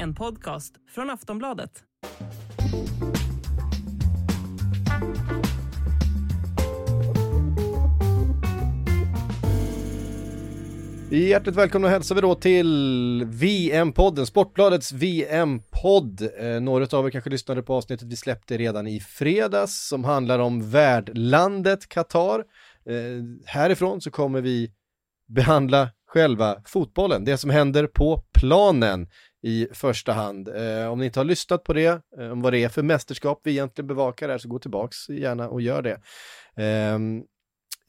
En podcast från Aftonbladet. Hjärtligt välkomna hälsar vi då till VM-podden, Sportbladets VM-podd. Eh, några av er kanske lyssnade på avsnittet vi släppte redan i fredags som handlar om värdlandet Qatar. Eh, härifrån så kommer vi behandla själva fotbollen, det som händer på planen i första hand. Eh, om ni inte har lyssnat på det, eh, om vad det är för mästerskap vi egentligen bevakar här, så gå tillbaks gärna och gör det. Eh,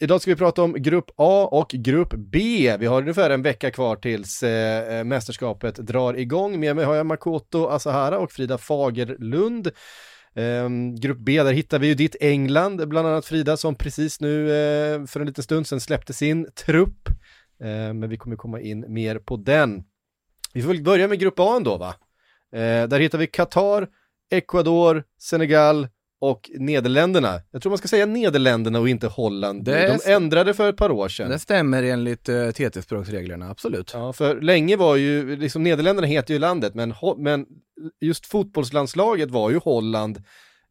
Idag ska vi prata om grupp A och grupp B. Vi har ungefär en vecka kvar tills eh, eh mästerskapet drar igång. Med mig har jag Makoto Asahara och Frida Fagerlund. Eh, grupp B, där hittar vi ju ditt England, bland annat Frida, som precis nu eh, för en liten stund sedan släppte sin trupp. Eh, men vi kommer komma in mer på den. Vi får väl börja med grupp A ändå va? Eh, där hittar vi Qatar, Ecuador, Senegal, och Nederländerna. Jag tror man ska säga Nederländerna och inte Holland. Det De ändrade för ett par år sedan. Det stämmer enligt uh, TT-språksreglerna, absolut. Ja, för länge var ju, liksom Nederländerna heter ju landet, men, men just fotbollslandslaget var ju Holland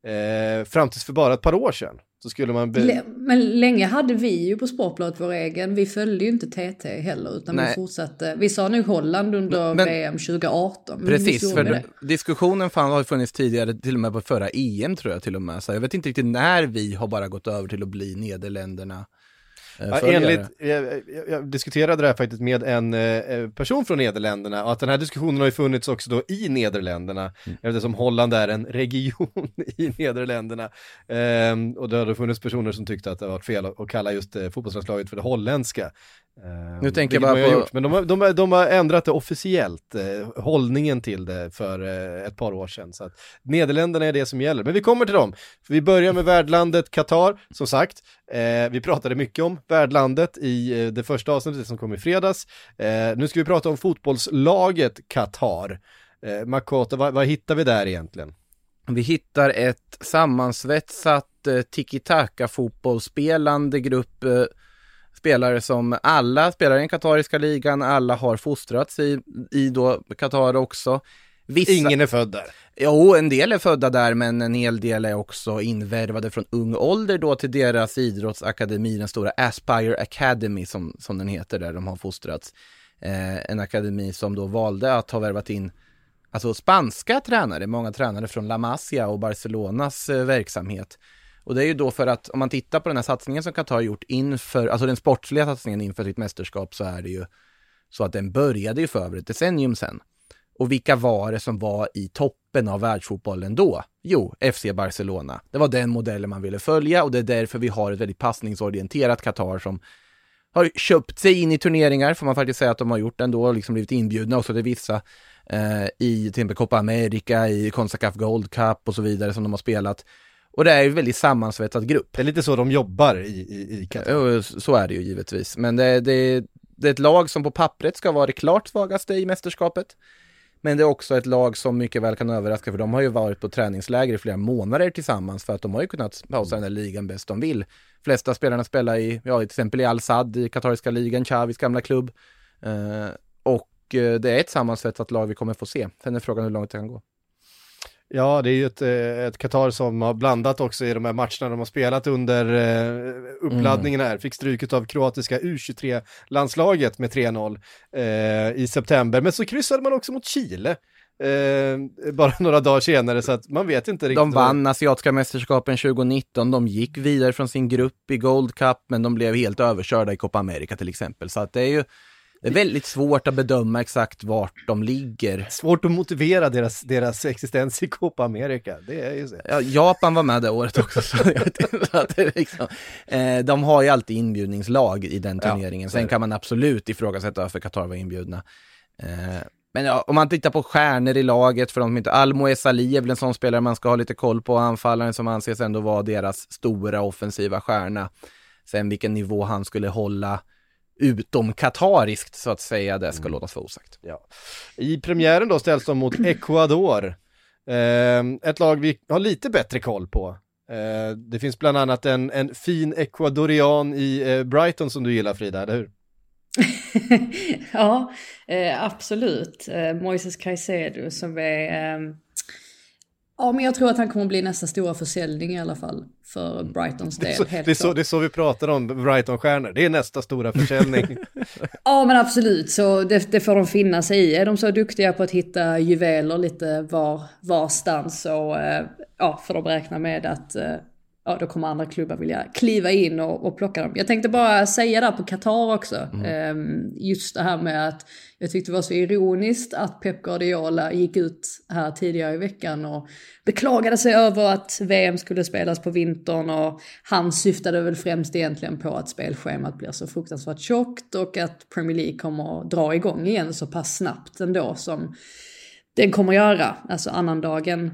eh, fram tills för bara ett par år sedan. Så skulle man be... Men länge hade vi ju på Sportbladet vår egen, vi följde ju inte TT heller utan Nej. vi fortsatte. Vi sa nu Holland under men, VM 2018. Precis, för det. diskussionen fan har funnits tidigare, till och med på förra EM tror jag till och med. Så jag vet inte riktigt när vi har bara gått över till att bli Nederländerna. Eh, ja, enligt, jag, jag, diskuterade det här faktiskt med en eh, person från Nederländerna och att den här diskussionen har ju funnits också då i Nederländerna mm. eftersom Holland är en region i Nederländerna. Ehm, och det har funnits personer som tyckte att det var fel att, att kalla just eh, fotbollslandslaget för det holländska. Ehm, nu tänker jag bara på... Gjort, men de har, de, de har ändrat det officiellt, eh, hållningen till det för eh, ett par år sedan. Så att Nederländerna är det som gäller. Men vi kommer till dem. Vi börjar med värdlandet Qatar, som sagt. Eh, vi pratade mycket om värdlandet i eh, det första avsnittet som kom i fredags. Eh, nu ska vi prata om fotbollslaget Qatar. Eh, Makoto, vad, vad hittar vi där egentligen? Vi hittar ett sammansvetsat eh, tiki-taka fotbollsspelande grupp eh, spelare som alla spelar i den katariska ligan, alla har fostrats i, i då Qatar också. Vissa... Ingen är född där. Jo, en del är födda där, men en hel del är också invärvade från ung ålder då till deras idrottsakademi, den stora Aspire Academy som, som den heter, där de har fostrats. Eh, en akademi som då valde att ha värvat in alltså spanska tränare, många tränare från La Masia och Barcelonas eh, verksamhet. Och det är ju då för att om man tittar på den här satsningen som Qatar gjort inför, alltså den sportsliga satsningen inför sitt mästerskap så är det ju så att den började ju för över ett decennium sedan. Och vilka var det som var i toppen av världsfotbollen då? Jo, FC Barcelona. Det var den modellen man ville följa och det är därför vi har ett väldigt passningsorienterat Qatar som har köpt sig in i turneringar, får man faktiskt säga att de har gjort ändå, och liksom blivit inbjudna också till vissa eh, i till exempel Copa America, i Concacaf Gold Cup och så vidare som de har spelat. Och det är ju en väldigt sammansvetsad grupp. Det är lite så de jobbar i, i, i Qatar. Så är det ju givetvis. Men det, det, det är ett lag som på pappret ska vara det klart svagaste i mästerskapet. Men det är också ett lag som mycket väl kan överraska för de har ju varit på träningsläger i flera månader tillsammans för att de har ju kunnat pausa den där ligan bäst de vill. De flesta spelarna spelar i, ja till exempel i Al-Sad i katariska ligan, Chavis gamla klubb. Eh, och eh, det är ett sammansvetsat lag vi kommer få se. Sen är frågan hur långt det kan gå. Ja, det är ju ett, eh, ett Qatar som har blandat också i de här matcherna de har spelat under eh, uppladdningen här. Fick stryket av kroatiska U23-landslaget med 3-0 eh, i september. Men så kryssade man också mot Chile. Eh, bara några dagar senare så att man vet inte riktigt. De vann vad... asiatiska mästerskapen 2019, de gick vidare från sin grupp i Gold Cup men de blev helt överkörda i Copa America till exempel. Så att det är ju det är väldigt svårt att bedöma exakt vart de ligger. Svårt att motivera deras, deras existens i Copa America, det är ju så. Ja, Japan var med det året också, så, det liksom, eh, de har ju alltid inbjudningslag i den turneringen. Sen kan man absolut ifrågasätta varför Qatar var inbjudna. Eh, men ja, om man tittar på stjärnor i laget, för de inte, Almo Esali är väl en sån spelare man ska ha lite koll på, anfallaren som anses ändå vara deras stora offensiva stjärna. Sen vilken nivå han skulle hålla utom katariskt så att säga, det ska mm. låtas vara osagt. Ja. I premiären då ställs de mot Ecuador. Eh, ett lag vi har lite bättre koll på. Eh, det finns bland annat en, en fin ecuadorian i eh, Brighton som du gillar Frida, eller hur? ja, eh, absolut. Eh, Moises Caicedo som är... Ja, men jag tror att han kommer bli nästa stora försäljning i alla fall för Brightons del. Det är, så, det är, så, det är så, vi pratar om Brighton-stjärnor, det är nästa stora försäljning. ja, men absolut, så det, det, får de finna sig i. Är de så duktiga på att hitta juveler lite var, varstans så eh, ja, får de räkna med att eh, ja, då kommer andra klubbar vilja kliva in och, och plocka dem. Jag tänkte bara säga där på Qatar också, mm. um, just det här med att jag tyckte det var så ironiskt att Pep Guardiola gick ut här tidigare i veckan och beklagade sig över att VM skulle spelas på vintern och han syftade väl främst egentligen på att spelschemat blir så fruktansvärt tjockt och att Premier League kommer att dra igång igen så pass snabbt ändå som den kommer göra. Alltså annandagen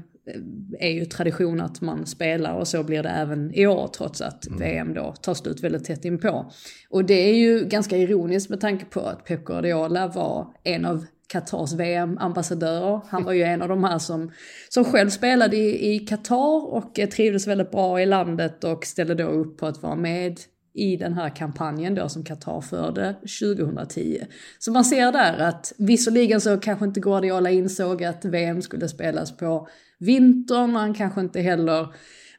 är ju tradition att man spelar och så blir det även i år trots att mm. VM då tar slut väldigt tätt inpå. Och det är ju ganska ironiskt med tanke på att Pep Guardiola var en av Qatars VM-ambassadörer. Han var ju en av de här som, som själv spelade i, i Qatar och trivdes väldigt bra i landet och ställde då upp på att vara med i den här kampanjen då som Qatar förde 2010. Så man ser där att visserligen så kanske inte Guardiola insåg att VM skulle spelas på vintern, han kanske inte heller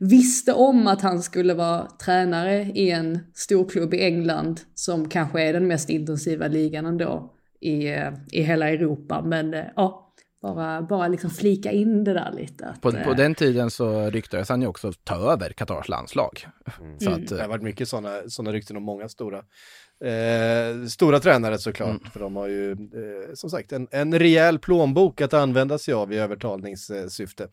visste om att han skulle vara tränare i en storklubb i England som kanske är den mest intensiva ligan ändå i, eh, i hela Europa. Men eh, ja, bara, bara liksom flika in det där lite. Att, på, på eh, den tiden så ryktades han ju också ta över Qatars landslag. Mm. Så att, det har varit mycket sådana såna rykten om många stora, eh, stora tränare såklart. Mm. För de har ju eh, som sagt en, en rejäl plånbok att använda sig av i övertalningssyfte.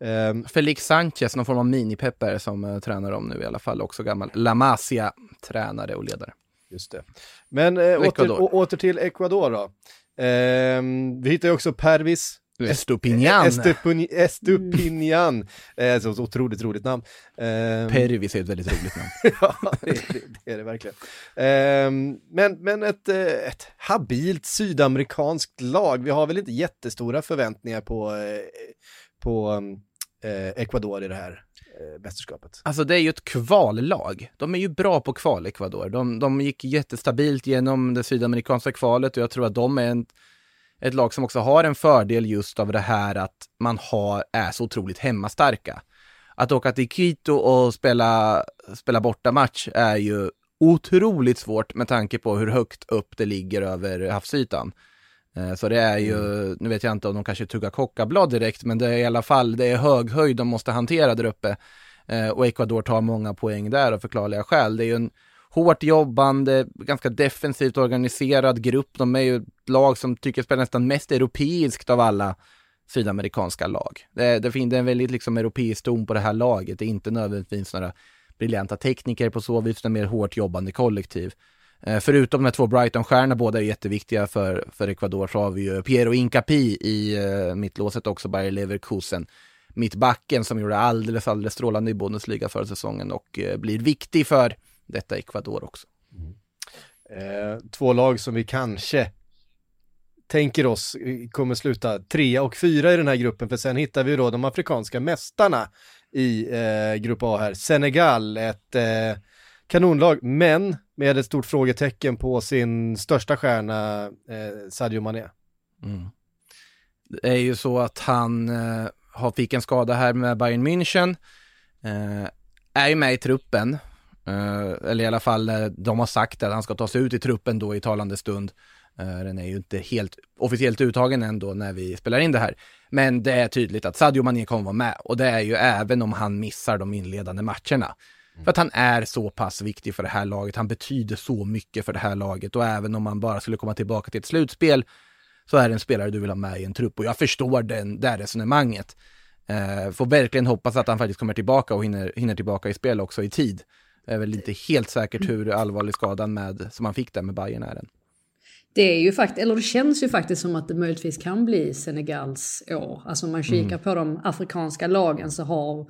Eh, Felix Sanchez, någon form av minipeppare som uh, tränar om nu i alla fall, också gammal La Masia-tränare och ledare. Just det. Men eh, åter, åter till Ecuador då. Eh, vi hittar ju också Pervis Estupinian. Estupinian. Eh, så, så otroligt roligt namn. Eh, Pervis är ett väldigt roligt namn. ja, det, det, det, är det verkligen. Eh, men men ett, eh, ett habilt sydamerikanskt lag. Vi har väl inte jättestora förväntningar på, eh, på eh, Ecuador i det här Eh, mästerskapet. Alltså det är ju ett kvallag. De är ju bra på kval, Ecuador. De, de gick jättestabilt genom det sydamerikanska kvalet och jag tror att de är en, ett lag som också har en fördel just av det här att man har, är så otroligt hemmastarka. Att åka till Quito och spela, spela bortamatch är ju otroligt svårt med tanke på hur högt upp det ligger över havsytan. Eh, så det är ju, mm. nu vet jag inte om de kanske tuggar kockablad direkt, men det är i alla fall, det är hög höjd de måste hantera där uppe. Eh, och Ecuador tar många poäng där av förklarliga skäl. Det är ju en hårt jobbande, ganska defensivt organiserad grupp. De är ju ett lag som tycker spelar nästan mest europeiskt av alla sydamerikanska lag. Det, det, finns en väldigt liksom europeisk ton på det här laget. Det är inte nödvändigtvis några briljanta tekniker på så vis, utan mer hårt jobbande kollektiv. Eh, förutom de här två Brighton-stjärnorna, båda är jätteviktiga för, för Ecuador, så har vi ju Piero Incapi i eh, mittlåset också, Bayer Leverkusen. Mittbacken som gjorde alldeles, alldeles strålande i Bundesliga förra säsongen och eh, blir viktig för detta Ecuador också. Mm. Eh, två lag som vi kanske tänker oss eh, kommer sluta trea och fyra i den här gruppen, för sen hittar vi då de afrikanska mästarna i eh, grupp A här. Senegal, ett eh, kanonlag, men med ett stort frågetecken på sin största stjärna, eh, Sadio Mané. Mm. Det är ju så att han eh, fick en skada här med Bayern München. Eh, är ju med i truppen. Eh, eller i alla fall, eh, de har sagt att han ska ta sig ut i truppen då i talande stund. Eh, den är ju inte helt officiellt uttagen ändå när vi spelar in det här. Men det är tydligt att Sadio Mané kommer vara med och det är ju även om han missar de inledande matcherna. För att han är så pass viktig för det här laget. Han betyder så mycket för det här laget och även om man bara skulle komma tillbaka till ett slutspel så är det en spelare du vill ha med i en trupp och jag förstår den, det resonemanget. Eh, får verkligen hoppas att han faktiskt kommer tillbaka och hinner, hinner tillbaka i spel också i tid. Det är väl inte helt säkert hur allvarlig skadan med, som han fick där med Bayern är än. Det är ju faktiskt, eller det känns ju faktiskt som att det möjligtvis kan bli Senegals år. Alltså om man kikar mm. på de afrikanska lagen så har,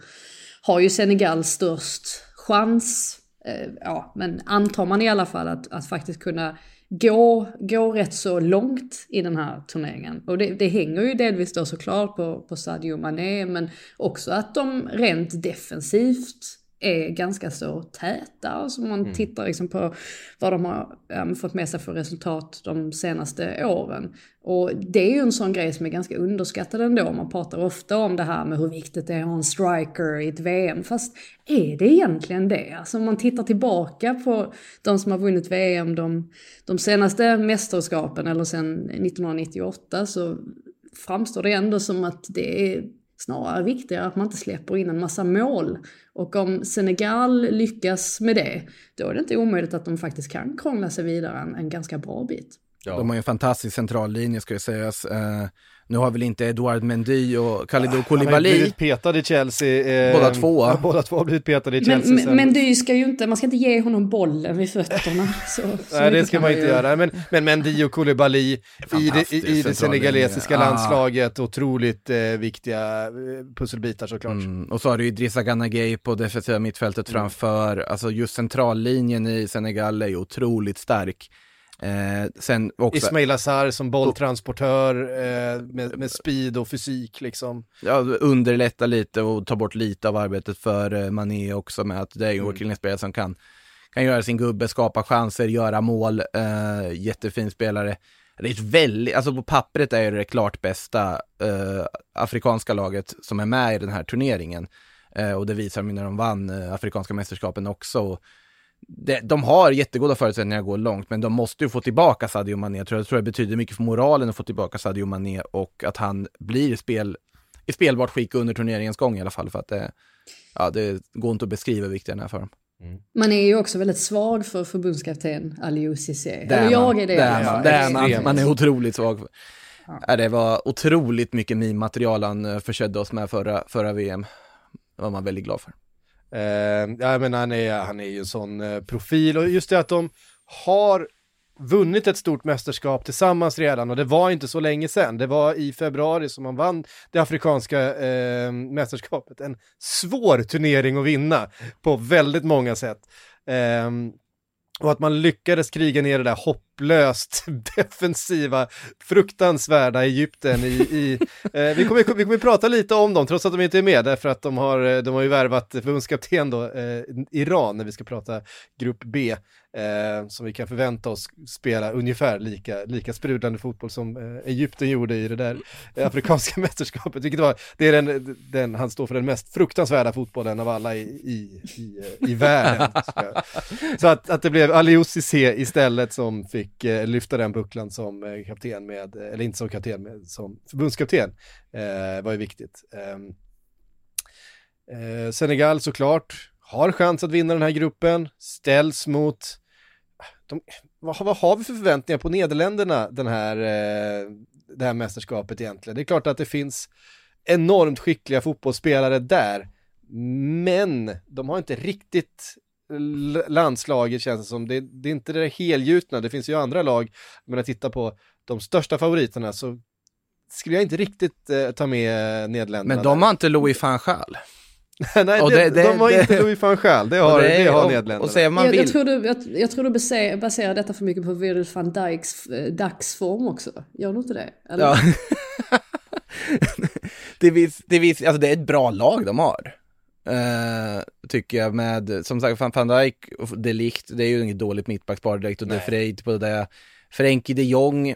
har ju Senegal störst chans. Eh, ja, men antar man i alla fall att, att faktiskt kunna gå, gå rätt så långt i den här turneringen. Och det, det hänger ju delvis då såklart på, på Sadio Mané, men också att de rent defensivt är ganska så täta. Alltså man mm. tittar liksom på vad de har um, fått med sig för resultat de senaste åren. Och det är ju en sån grej som är ganska underskattad ändå. Man pratar ofta om det här med hur viktigt det är att ha en striker i ett VM. Fast är det egentligen det? Alltså om man tittar tillbaka på de som har vunnit VM de, de senaste mästerskapen eller sedan 1998 så framstår det ändå som att det är snarare viktigare att man inte släpper in en massa mål. Och om Senegal lyckas med det, då är det inte omöjligt att de faktiskt kan krångla sig vidare en, en ganska bra bit. Ja. De har ju en fantastisk centrallinje ska ju sägas. Uh, nu har väl inte Edouard Mendy och Kalidou Koulibaly... Han har blivit petad i Chelsea. Eh, båda två. Ja, båda två har blivit petade i Chelsea. Men, men Mendy ska ju inte, man ska inte ge honom bollen vid fötterna. Så, Nej, det ska man inte göra. Men, men Mendy och Koulibaly i det, i, i det senegalesiska landslaget, otroligt eh, viktiga eh, pusselbitar såklart. Mm. Och så har du Idrissa Ganagay på defensiva mittfältet mm. framför. Alltså just centrallinjen i Senegal är ju otroligt stark. Eh, sen också... Ismail Azar som bolltransportör eh, med, med, speed och fysik liksom. Ja, underlätta lite och ta bort lite av arbetet för eh, Mané också med att det är ju mm. en spelare som kan, kan göra sin gubbe, skapa chanser, göra mål. Eh, jättefin spelare. Det är ett väldigt, alltså på pappret är det det klart bästa eh, afrikanska laget som är med i den här turneringen. Eh, och det visar de när de vann eh, afrikanska mästerskapen också det, de har jättegoda förutsättningar att gå långt, men de måste ju få tillbaka Sadio Mané. Jag tror, jag tror det betyder mycket för moralen att få tillbaka Sadio Mané och att han blir spel, i spelbart skick under turneringens gång i alla fall. För att det, ja, det går inte att beskriva hur viktig den är för dem. Mm. Man är ju också väldigt svag för förbundskapten Aliou Cissé. Eller jag är det. Det är man. Det är man. man är otroligt svag. För. Ja. Det var otroligt mycket meme-material han eh, försedde oss med förra, förra VM. Det var man väldigt glad för. Eh, ja, men han, är, han är ju en sån eh, profil och just det att de har vunnit ett stort mästerskap tillsammans redan och det var inte så länge sedan. Det var i februari som man vann det afrikanska eh, mästerskapet. En svår turnering att vinna på väldigt många sätt. Eh, och att man lyckades kriga ner det där hoppet hopplöst defensiva, fruktansvärda Egypten i... i eh, vi, kommer, vi kommer prata lite om dem, trots att de inte är med, därför att de har, eh, de har ju värvat förbundskapten då, eh, Iran, när vi ska prata Grupp B eh, som vi kan förvänta oss spela ungefär lika, lika sprudlande fotboll som eh, Egypten gjorde i det där eh, afrikanska mästerskapet, vilket var, det är den, den, han står för den mest fruktansvärda fotbollen av alla i, i, i, eh, i världen. Så att, att det blev Aliou Cissé istället som fick eh, lyfta den bucklan som eh, kapten med, eh, eller inte som kapten, med, som förbundskapten, eh, var ju viktigt. Ehm, eh, Senegal såklart, har chans att vinna den här gruppen, ställs mot de, vad, vad, har vi för förväntningar på Nederländerna den här, eh, det här mästerskapet egentligen? Det är klart att det finns enormt skickliga fotbollsspelare där, men de har inte riktigt landslaget känns det som. Det, det är inte det helgjutna, det finns ju andra lag, men att titta på de största favoriterna så skulle jag inte riktigt eh, ta med Nederländerna. Men de har inte Louis van Gaal. Nej, det, det, de har det, inte Louis van Gaal, det har, det, har Nederländerna. man jag, jag, tror du, jag, jag tror du baserar, baserar detta för mycket på Virgil van Dijks eh, dagsform också. Gör du inte det? Eller? Ja. det, vis, det, vis, alltså det är ett bra lag de har. Uh, tycker jag med, som sagt, van, van Dijk och De Ligt, det är ju inget dåligt mittbackspar direkt och De Freyt på det där. Frenkie de Jong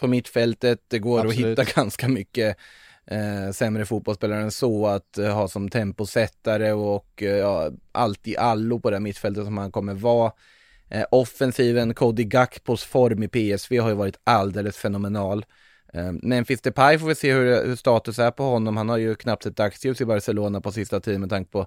på mittfältet, det går Absolut. att hitta ganska mycket eh, sämre fotbollsspelare än så att eh, ha som temposättare och eh, ja, allt i allo på det mittfältet som han kommer vara. Eh, offensiven, Cody Gakpos form i PSV har ju varit alldeles fenomenal. Eh, Memphis Depay får vi se hur, hur status är på honom. Han har ju knappt ett dagsljus i Barcelona på sista tiden med tanke på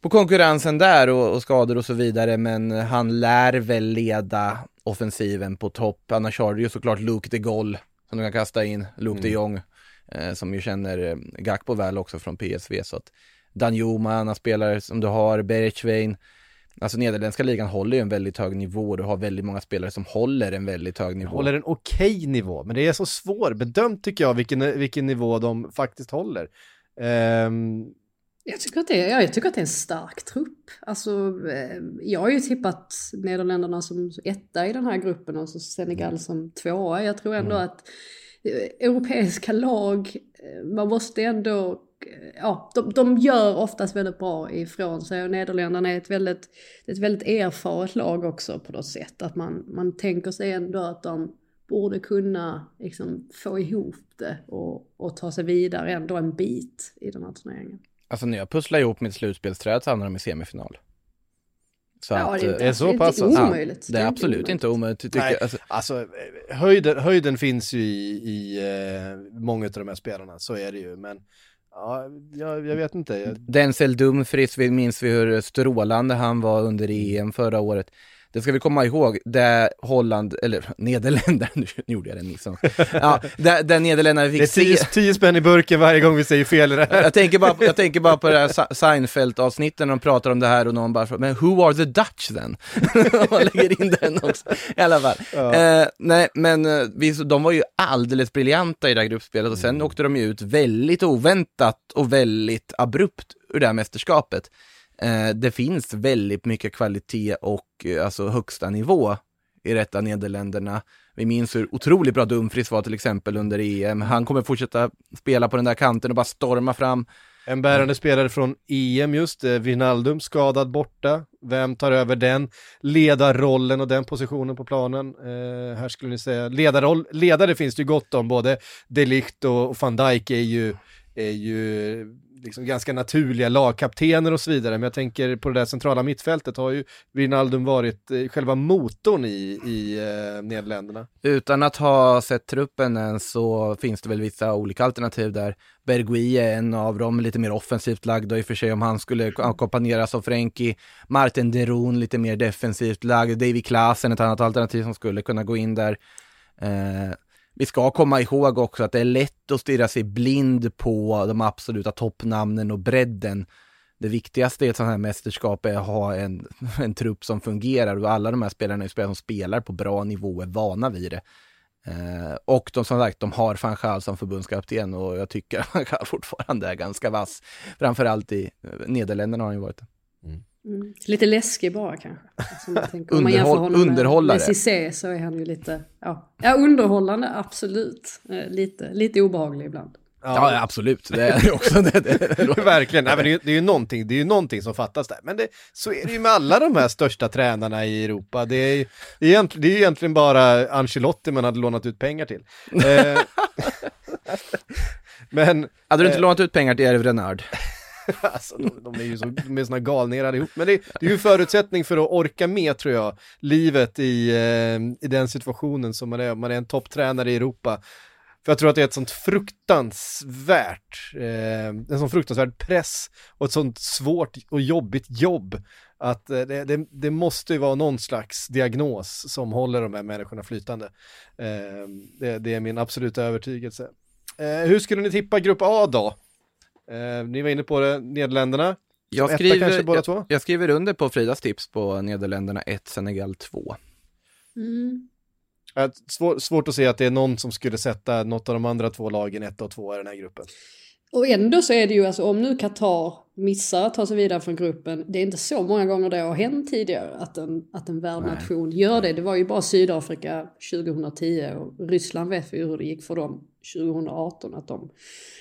på konkurrensen där och, och, skador och så vidare, men han lär väl leda offensiven på topp. Annars har du ju såklart Luke de Gaulle som du kan kasta in, Luke mm. de Jong, eh, som ju känner eh, Gakpo väl också från PSV. Så att Danjuma, andra spelare som du har, Berechwein, Alltså nederländska ligan håller ju en väldigt hög nivå och du har väldigt många spelare som håller en väldigt hög nivå. Håller en okej okay nivå, men det är så svårbedömt tycker jag vilken, vilken nivå de faktiskt håller. Um... Jag tycker, att det är, jag tycker att det är en stark trupp. Alltså, eh, jag har ju tippat Nederländerna som etta i den här gruppen och så Senegal mm. som tvåa. Jag tror ändå mm. att eh, europeiska lag, eh, man måste ändå ja, de, de gör oftast väldigt bra ifrån sig och Nederländerna är ett väldigt, ett väldigt erfaret lag också på något sätt. Att man, man tänker sig ändå att de borde kunna liksom, få ihop det och, och ta sig vidare ändå en bit i den här turneringen. Alltså när jag pusslar ihop mitt slutspelsträd så hamnar de i semifinal. Så ja, att, det är, inte, är så det pass? Inte omöjligt. Ja, det är absolut inte, inte omöjligt. Tycker, Nej, alltså, alltså höjden, höjden finns ju i, i uh, många av de här spelarna, så är det ju. Men Ja, jag, jag vet inte. Denzel Dumfries, vi minns vi hur strålande han var under EM förra året. Det ska vi komma ihåg, där Holland, eller Nederländerna, nu gjorde jag den liksom. Ja, där, där Nederländerna fick Det är tio, tio spänn i burken varje gång vi säger fel i det här. Jag tänker bara, jag tänker bara på det här Seinfeld-avsnitten när de pratar om det här och någon bara, men who are the Dutch then? Man lägger in den också, i alla fall. Ja. Eh, nej, men eh, vi, de var ju alldeles briljanta i det här gruppspelet och sen mm. åkte de ju ut väldigt oväntat och väldigt abrupt ur det här mästerskapet. Eh, det finns väldigt mycket kvalitet och eh, alltså högsta nivå i detta Nederländerna. Vi minns hur otroligt bra Dumfries var till exempel under EM. Han kommer fortsätta spela på den där kanten och bara storma fram. En bärande spelare från EM just, eh, Wijnaldum skadad borta. Vem tar över den ledarrollen och den positionen på planen? Eh, här skulle ni säga, ledarroll, ledare finns det ju gott om, både de Ligt och van Dijk är ju, är ju liksom ganska naturliga lagkaptener och så vidare. Men jag tänker på det där centrala mittfältet har ju Wijnaldum varit eh, själva motorn i, i eh, Nederländerna. Utan att ha sett truppen än så finns det väl vissa olika alternativ där. Bergui är en av dem, lite mer offensivt lagd och i och för sig om han skulle ackompanjeras av Frenkie. Martin Deron lite mer defensivt lagd. David Klasen ett annat alternativ som skulle kunna gå in där. Eh, vi ska komma ihåg också att det är lätt att stirra sig blind på de absoluta toppnamnen och bredden. Det viktigaste i ett sånt här mästerskap är att ha en, en trupp som fungerar och alla de här spelarna är spelare som spelar på bra nivå är vana vid det. Eh, och de som sagt, de har van Gaal som förbundskapten och jag tycker att van Gaal fortfarande är ganska vass. Framförallt i eh, Nederländerna har han ju varit det. Mm. Mm. Lite läskig bara kanske. Alltså, om man jämför honom underhållare. med, Cissé så är han ju lite, ja, ja underhållande absolut. Eh, lite, lite obehaglig ibland. Ja, ja absolut, det är också det. det. Verkligen, Nej, men det, är, det, är ju någonting, det är ju någonting som fattas där. Men det, så är det ju med alla de här största tränarna i Europa. Det är, det är, egentligen, det är egentligen bara Ancelotti man hade lånat ut pengar till. Eh, men, hade du inte eh, lånat ut pengar till Erv Renard? alltså, de, de, är ju så, de är såna galningar allihop. Men det, det är ju en förutsättning för att orka med, tror jag, livet i, eh, i den situationen som man är. Man är en topptränare i Europa. För jag tror att det är ett sånt fruktansvärt, eh, en sån fruktansvärd press och ett sånt svårt och jobbigt jobb. Att eh, det, det, det, måste ju vara någon slags diagnos som håller de här människorna flytande. Eh, det, det, är min absoluta övertygelse. Eh, hur skulle ni tippa grupp A då? Eh, ni var inne på det, Nederländerna. Jag skriver, båda två. Jag, jag, skriver under på Fridas tips på Nederländerna 1, Senegal 2. Mm. Svår, svårt att se att det är någon som skulle sätta något av de andra två lagen 1 och 2 i den här gruppen. Och ändå så är det ju alltså om nu Qatar missar att ta sig vidare från gruppen, det är inte så många gånger det har hänt tidigare att en, att en värdnation gör det. Det var ju bara Sydafrika 2010 och Ryssland vet vi hur det gick för dem 2018 att de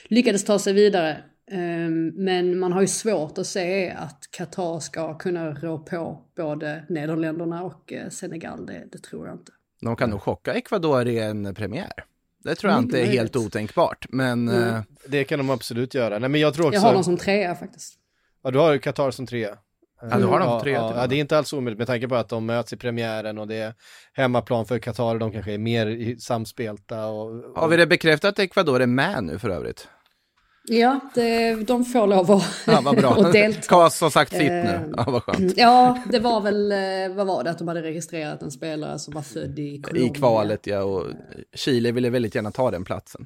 lyckades ta sig vidare. Ehm, men man har ju svårt att se att Qatar ska kunna rå på både Nederländerna och eh, Senegal, det, det tror jag inte. De kan nog chocka Ecuador i en premiär. Det tror jag Mycket inte är helt otänkbart, men Mm. eh, Det kan de absolut göra. Nej men jag tror också... Jag har dem som trea faktiskt. Ja, du har ju Qatar som trea. Ja, du har dem trea ja, ja, det är inte alls omöjligt med tanke på att de möts i premiären och det är hemmaplan för Qatar och de kanske är mer samspelta och... har vi det bekräftat att Ecuador är med nu för övrigt? Ja, det, de får lov att Ja, vad bra. och delta. Kas har sagt sitt Eh, nu. Ja, vad skönt. Ja, det var väl, eh, vad var det, att de hade registrerat en spelare som var född i Colombia. I kvalet, ja, och Chile ville väldigt gärna ta den platsen.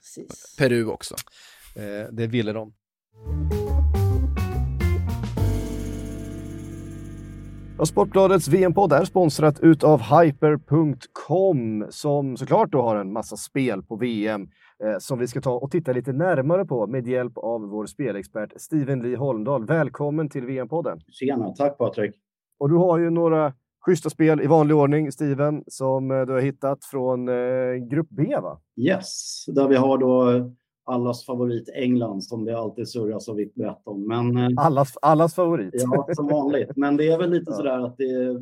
Precis. Peru också. Eh, det ville de. Ja, Sportbladets VM-podd är sponsrat utav Hyper.com som såklart då har en massa spel på VM eh, som vi ska ta och titta lite närmare på med hjälp av vår spelexpert Steven Lee Holmdahl. Välkommen till VM-podden! Tjena, tack Patrik. Och du har ju några schyssta spel i vanlig ordning, Steven, som eh, du har hittat från eh, Grupp B, va? Yes, där vi har då allas favorit England som det alltid surras så vitt brett om. Men eh, Allas, allas favorit. ja, som vanligt. Men det är väl lite sådär att det eh,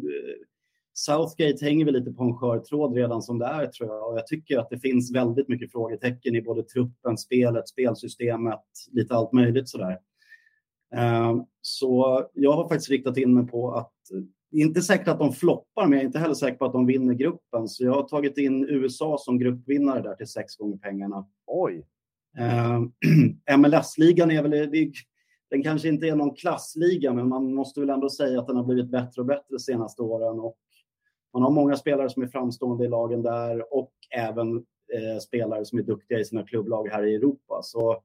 Southgate hänger väl lite på en skör tråd redan som det är tror jag. Och jag tycker att det finns väldigt mycket frågetecken i både truppen, spelet, spelsystemet, lite allt möjligt sådär. Eh, Så jag har faktiskt riktat in mig på att är inte säkert att de floppar, men jag är inte heller säker på att de vinner gruppen. Så jag har tagit in USA som gruppvinnare där till sex gånger pengarna. Oj! Eh, MLS-ligan är väl, det, den kanske inte är någon klassliga, men man måste väl ändå säga att den har blivit bättre och bättre de senaste åren. Och man har många spelare som är framstående i lagen där och även eh, spelare som är duktiga i sina klubblag här i Europa. Så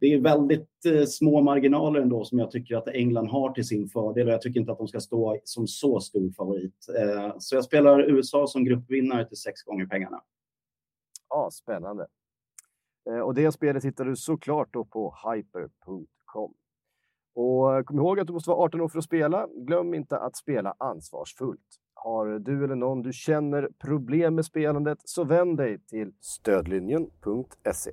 det är väldigt eh, små marginaler ändå som jag tycker att England har till sin fördel och jag tycker inte att de ska stå som så stor favorit. Eh, så jag spelar USA som gruppvinnare till sex gånger pengarna. Ja, spännande. Eh, och det spelet hittar du såklart då på hyper.com. Och eh, kom ihåg att du måste vara 18 år för att spela. Glöm inte att spela ansvarsfullt. Har du eller någon du känner problem med spelandet så vänd dig till stödlinjen.se.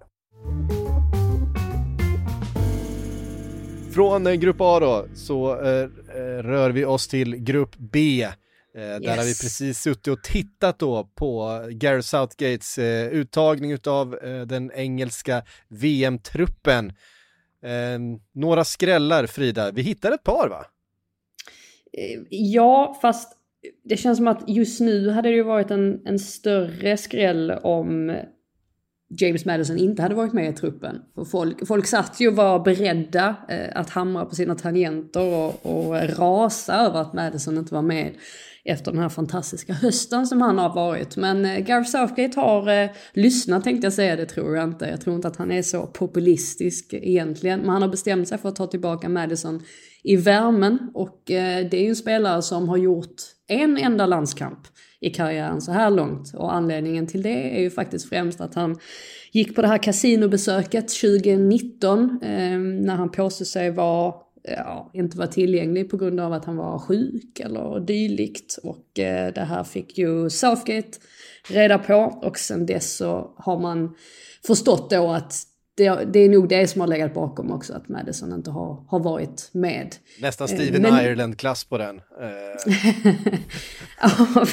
Från eh, Grupp A då så eh, eh, rör vi oss till Grupp B. Eh, Där har vi Yes. precis suttit och tittat då på Gareth Southgates eh, uttagning av eh, den engelska VM-truppen. Eh, några skrällar Frida, vi hittade ett par va? Ja, fast det känns som att just nu hade det ju varit en, en större skräll om James Madison inte hade varit med i truppen. För folk, folk satt ju och var beredda eh, att hamra på sina tangenter och, och rasa över att Madison inte var med efter den här fantastiska hösten som han har varit. Men eh, Gareth Southgate har eh, lyssnat tänkte jag säga, det tror jag inte. Jag tror inte att han är så populistisk egentligen. Men han har bestämt sig för att ta tillbaka Madison i värmen och eh, det är ju en spelare som har gjort en enda landskamp i karriären så här långt och anledningen till det är ju faktiskt främst att han gick på det här kasinobesöket 2019 eh, när han påstod sig vara ja, inte var tillgänglig på grund av att han var sjuk eller dylikt. Och eh, det här fick ju Southgate reda på och sen dess så har man förstått då att det, det är nog det som har legat bakom också att Madison inte har, har varit med. Nästan Eh, Steven men- Ireland-klass på den. Eh, ja,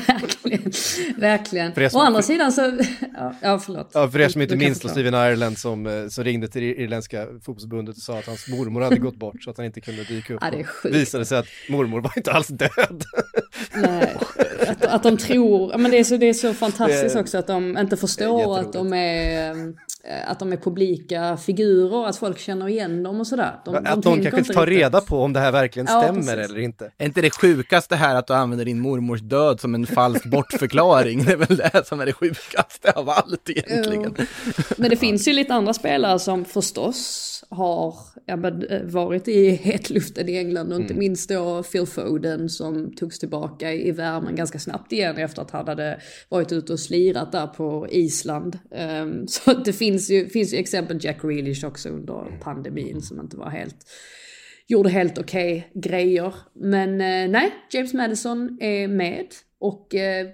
verkligen. verkligen. Er som- Å andra sidan så... Ja, ja förlåt. ja, för er som inte minns. Steven Ireland som, eh, som ringde till irländska fotbollsförbundet och sa att hans mormor hade gått bort så att han inte kunde dyka upp. Ja, det är sjukt. visade sig att mormor var inte alls död. Nej, att, att de tror, men det är så, det är så fantastiskt också att de inte förstår att de är, att de är publika figurer, att folk känner igen dem och sådär. De, att de tänker kanske inte tar riktigt. reda på om det här verkligen Ja, stämmer precis. eller inte. Är inte det sjukaste här att du använder din mormors död som en falsk bortförklaring? Det är väl det som är det sjukaste av allt egentligen. Men det finns ju lite andra spelare som förstås har ja, men, eh, varit i hetluften i England och inte minst då Phil Foden som togs tillbaka i värmen ganska snabbt igen efter att han hade varit ute och slirat där på Island. Ehm, så det finns ju, finns ju exempel Jack Grealish också under pandemin som inte var helt gjorde helt okej grejer. Men eh, nej, James Madison är med och eh,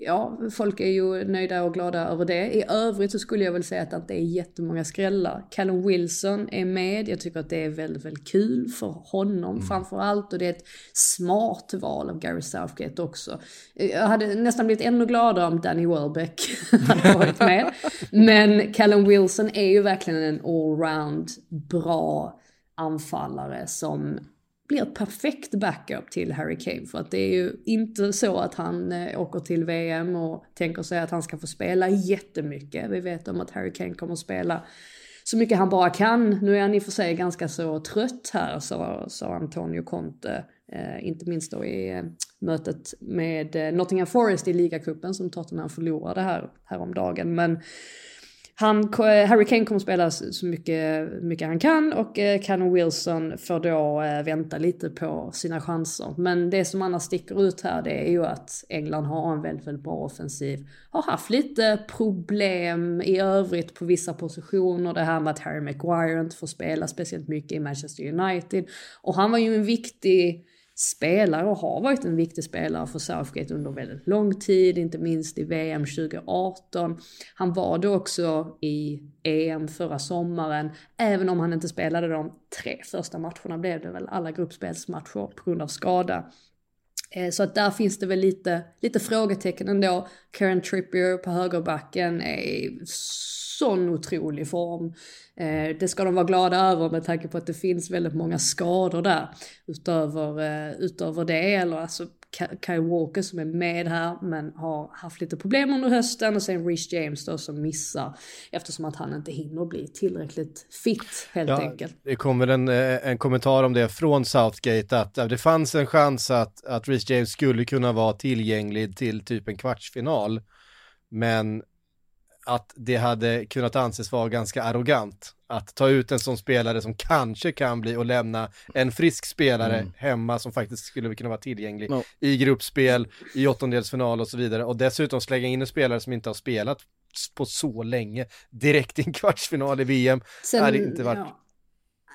ja, folk är ju nöjda och glada över det. I övrigt så skulle jag väl säga att det inte är jättemånga skrällar. Callum Wilson är med, jag tycker att det är väldigt, väldigt kul för honom mm. framför allt och det är ett smart val av Gary Southgate också. Jag hade nästan blivit ännu gladare om Danny Welbeck hade varit med. Men Callum Wilson är ju verkligen en allround bra anfallare som blir ett perfekt backup till Harry Kane. För att det är ju inte så att han eh, åker till VM och tänker sig att han ska få spela jättemycket. Vi vet om att Harry Kane kommer att spela så mycket han bara kan. Nu är han i och för sig ganska så trött här, sa, sa Antonio Conte. Eh, inte minst då i eh, mötet med eh, Nottingham Forest i ligacupen som Tottenham förlorade här, häromdagen. Men han, eh, Harry Kane kommer spela så mycket, mycket han kan och eh, Cannon Wilson får då eh, vänta lite på sina chanser. Men det som annars sticker ut här det är ju att England har en väldigt, väldigt bra offensiv. Har haft lite problem i övrigt på vissa positioner. Det här med att Harry Maguire inte får spela speciellt mycket i Manchester United. Och han var ju en viktig spelare och har varit en viktig spelare för Southgate under väldigt lång tid, inte minst i VM 2018. Han var det också i EM förra sommaren, även om han inte spelade de tre första matcherna blev det väl alla gruppspelsmatcher på grund av skada. Eh, så att där finns det väl lite, lite frågetecken ändå. Karen Trippier på högerbacken är sån otrolig form. Eh, det ska de vara glada över med tanke på att det finns väldigt många skador där. Utöver, eh, utöver det, eller alltså Kyle Walker som är med här men har haft lite problem under hösten och sen Reece James då som missar eftersom att han inte hinner bli tillräckligt fit helt ja, enkelt. Det kommer en, eh, en kommentar om det från Southgate att det fanns en chans att, att Reece James skulle kunna vara tillgänglig till typ en kvartsfinal. Men att det hade kunnat anses vara ganska arrogant att ta ut en sån spelare som kanske kan bli och lämna en frisk spelare mm. hemma som faktiskt skulle kunna vara tillgänglig no. i gruppspel, i åttondelsfinal och så vidare och dessutom slänga in en spelare som inte har spelat på så länge direkt i en kvartsfinal i VM. Sen, hade inte varit... Ja.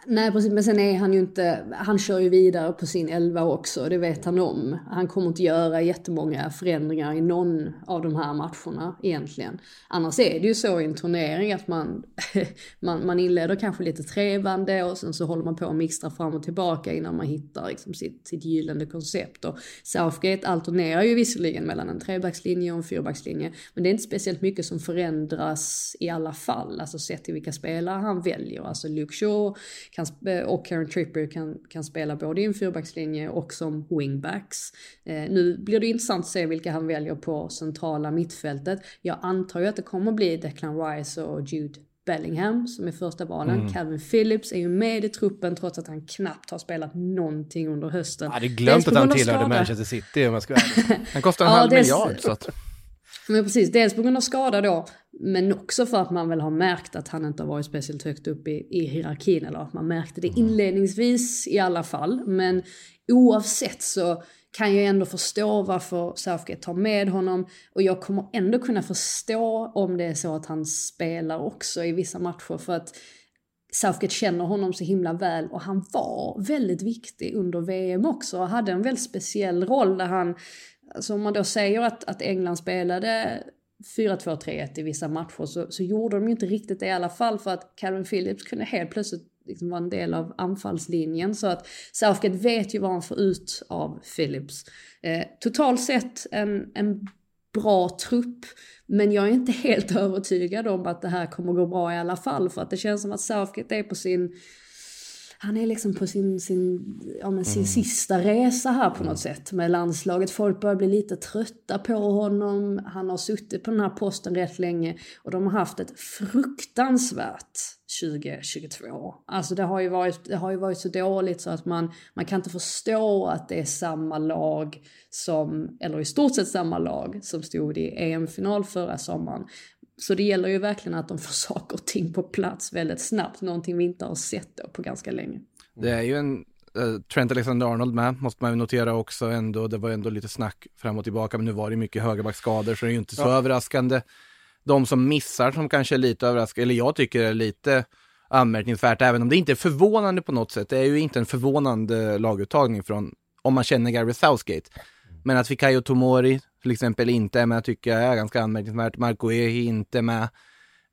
Nej precis, men sen är han ju inte, han kör ju vidare på sin elva också, det vet han om. Han kommer inte göra jättemånga förändringar i någon av de här matcherna egentligen. Annars är det ju så i en turnering att man, man, man inleder kanske lite trevande och sen så håller man på och mixtrar fram och tillbaka innan man hittar liksom sitt, sitt gyllene koncept. Och Southgate alternerar ju visserligen mellan en trebackslinje och en fyrbackslinje, men det är inte speciellt mycket som förändras i alla fall, alltså sett till vilka spelare han väljer. Alltså Luke Shaw kan, och Karen Tripper kan, kan spela både i en fyrbackslinje och som wingbacks. Eh, nu blir det intressant att se vilka han väljer på centrala mittfältet. Jag antar ju att det kommer bli Declan Rice och Jude Bellingham som är första valen. Mm. Calvin Phillips är ju med i truppen trots att han knappt har spelat någonting under hösten. Jag hade glömt att han tillhörde Manchester City om jag ska vara Han kostar en ja, halv miljard. Så att... Men precis, dels på grund av skada då, men också för att man väl har märkt att han inte har varit speciellt högt upp i, i hierarkin, eller att man märkte det mm. inledningsvis i alla fall. Men oavsett så kan jag ändå förstå varför Southgate tar med honom och jag kommer ändå kunna förstå om det är så att han spelar också i vissa matcher för att Southgate känner honom så himla väl och han var väldigt viktig under VM också och hade en väldigt speciell roll där han Alltså om man då säger att, att England spelade 4-2-3-1 i vissa matcher så, så gjorde de ju inte riktigt det i alla fall för att Calvin Phillips kunde helt plötsligt liksom vara en del av anfallslinjen så att Southgate vet ju vad han får ut av Phillips. Eh, totalt sett en, en bra trupp men jag är inte helt övertygad om att det här kommer gå bra i alla fall för att det känns som att Southgate är på sin han är liksom på sin, sin, ja, men sin mm. sista resa här på något sätt med landslaget. Folk börjar bli lite trötta på honom. Han har suttit på den här posten rätt länge och de har haft ett fruktansvärt 2022. Alltså det har ju varit, det har ju varit så dåligt så att man, man kan inte förstå att det är samma lag som, eller i stort sett samma lag som stod i EM-final förra sommaren. Så det gäller ju verkligen att de får saker och ting på plats väldigt snabbt, någonting vi inte har sett då på ganska länge. Det är ju en uh, Trent Alexander-Arnold med, måste man ju notera också ändå. Det var ändå lite snack fram och tillbaka, men nu var det mycket högerbackskador, så det är ju inte så ja. överraskande. De som missar, som kanske är lite överraskande, eller jag tycker är lite anmärkningsvärt, även om det inte är förvånande på något sätt. Det är ju inte en förvånande laguttagning från, om man känner Gary Southgate. Men att Fikayo Tomori till exempel inte är med tycker jag är ganska anmärkningsvärt. Marco Ehi inte med.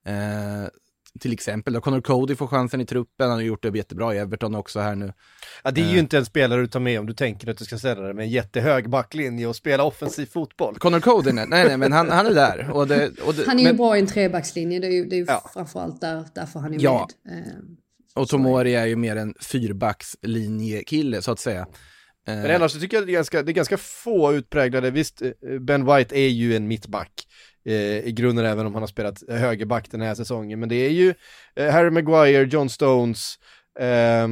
Eh, till exempel då Connor Cody får chansen i truppen, han har gjort det jättebra i Everton också här nu. Ja, det är ju Eh. inte en spelare du tar med om du tänker att du ska ställa dig med en jättehög backlinje och spela offensiv fotboll. Connor Cody, nej, nej, nej men han, han är där. Och det, och det, Han är ju men, bra i en trebackslinje, det är ju, det är ju Ja. framförallt där, därför han är Ja. med. Eh, och Tomori är ju mer en fyrbackslinjekille så att säga. Eh. Men annars så tycker jag det är ganska, det är ganska få utpräglade, visst eh, Ben White är ju en mittback eh, i grunden även om han har spelat högerback den här säsongen, men det är ju eh, Harry Maguire, John Stones eh,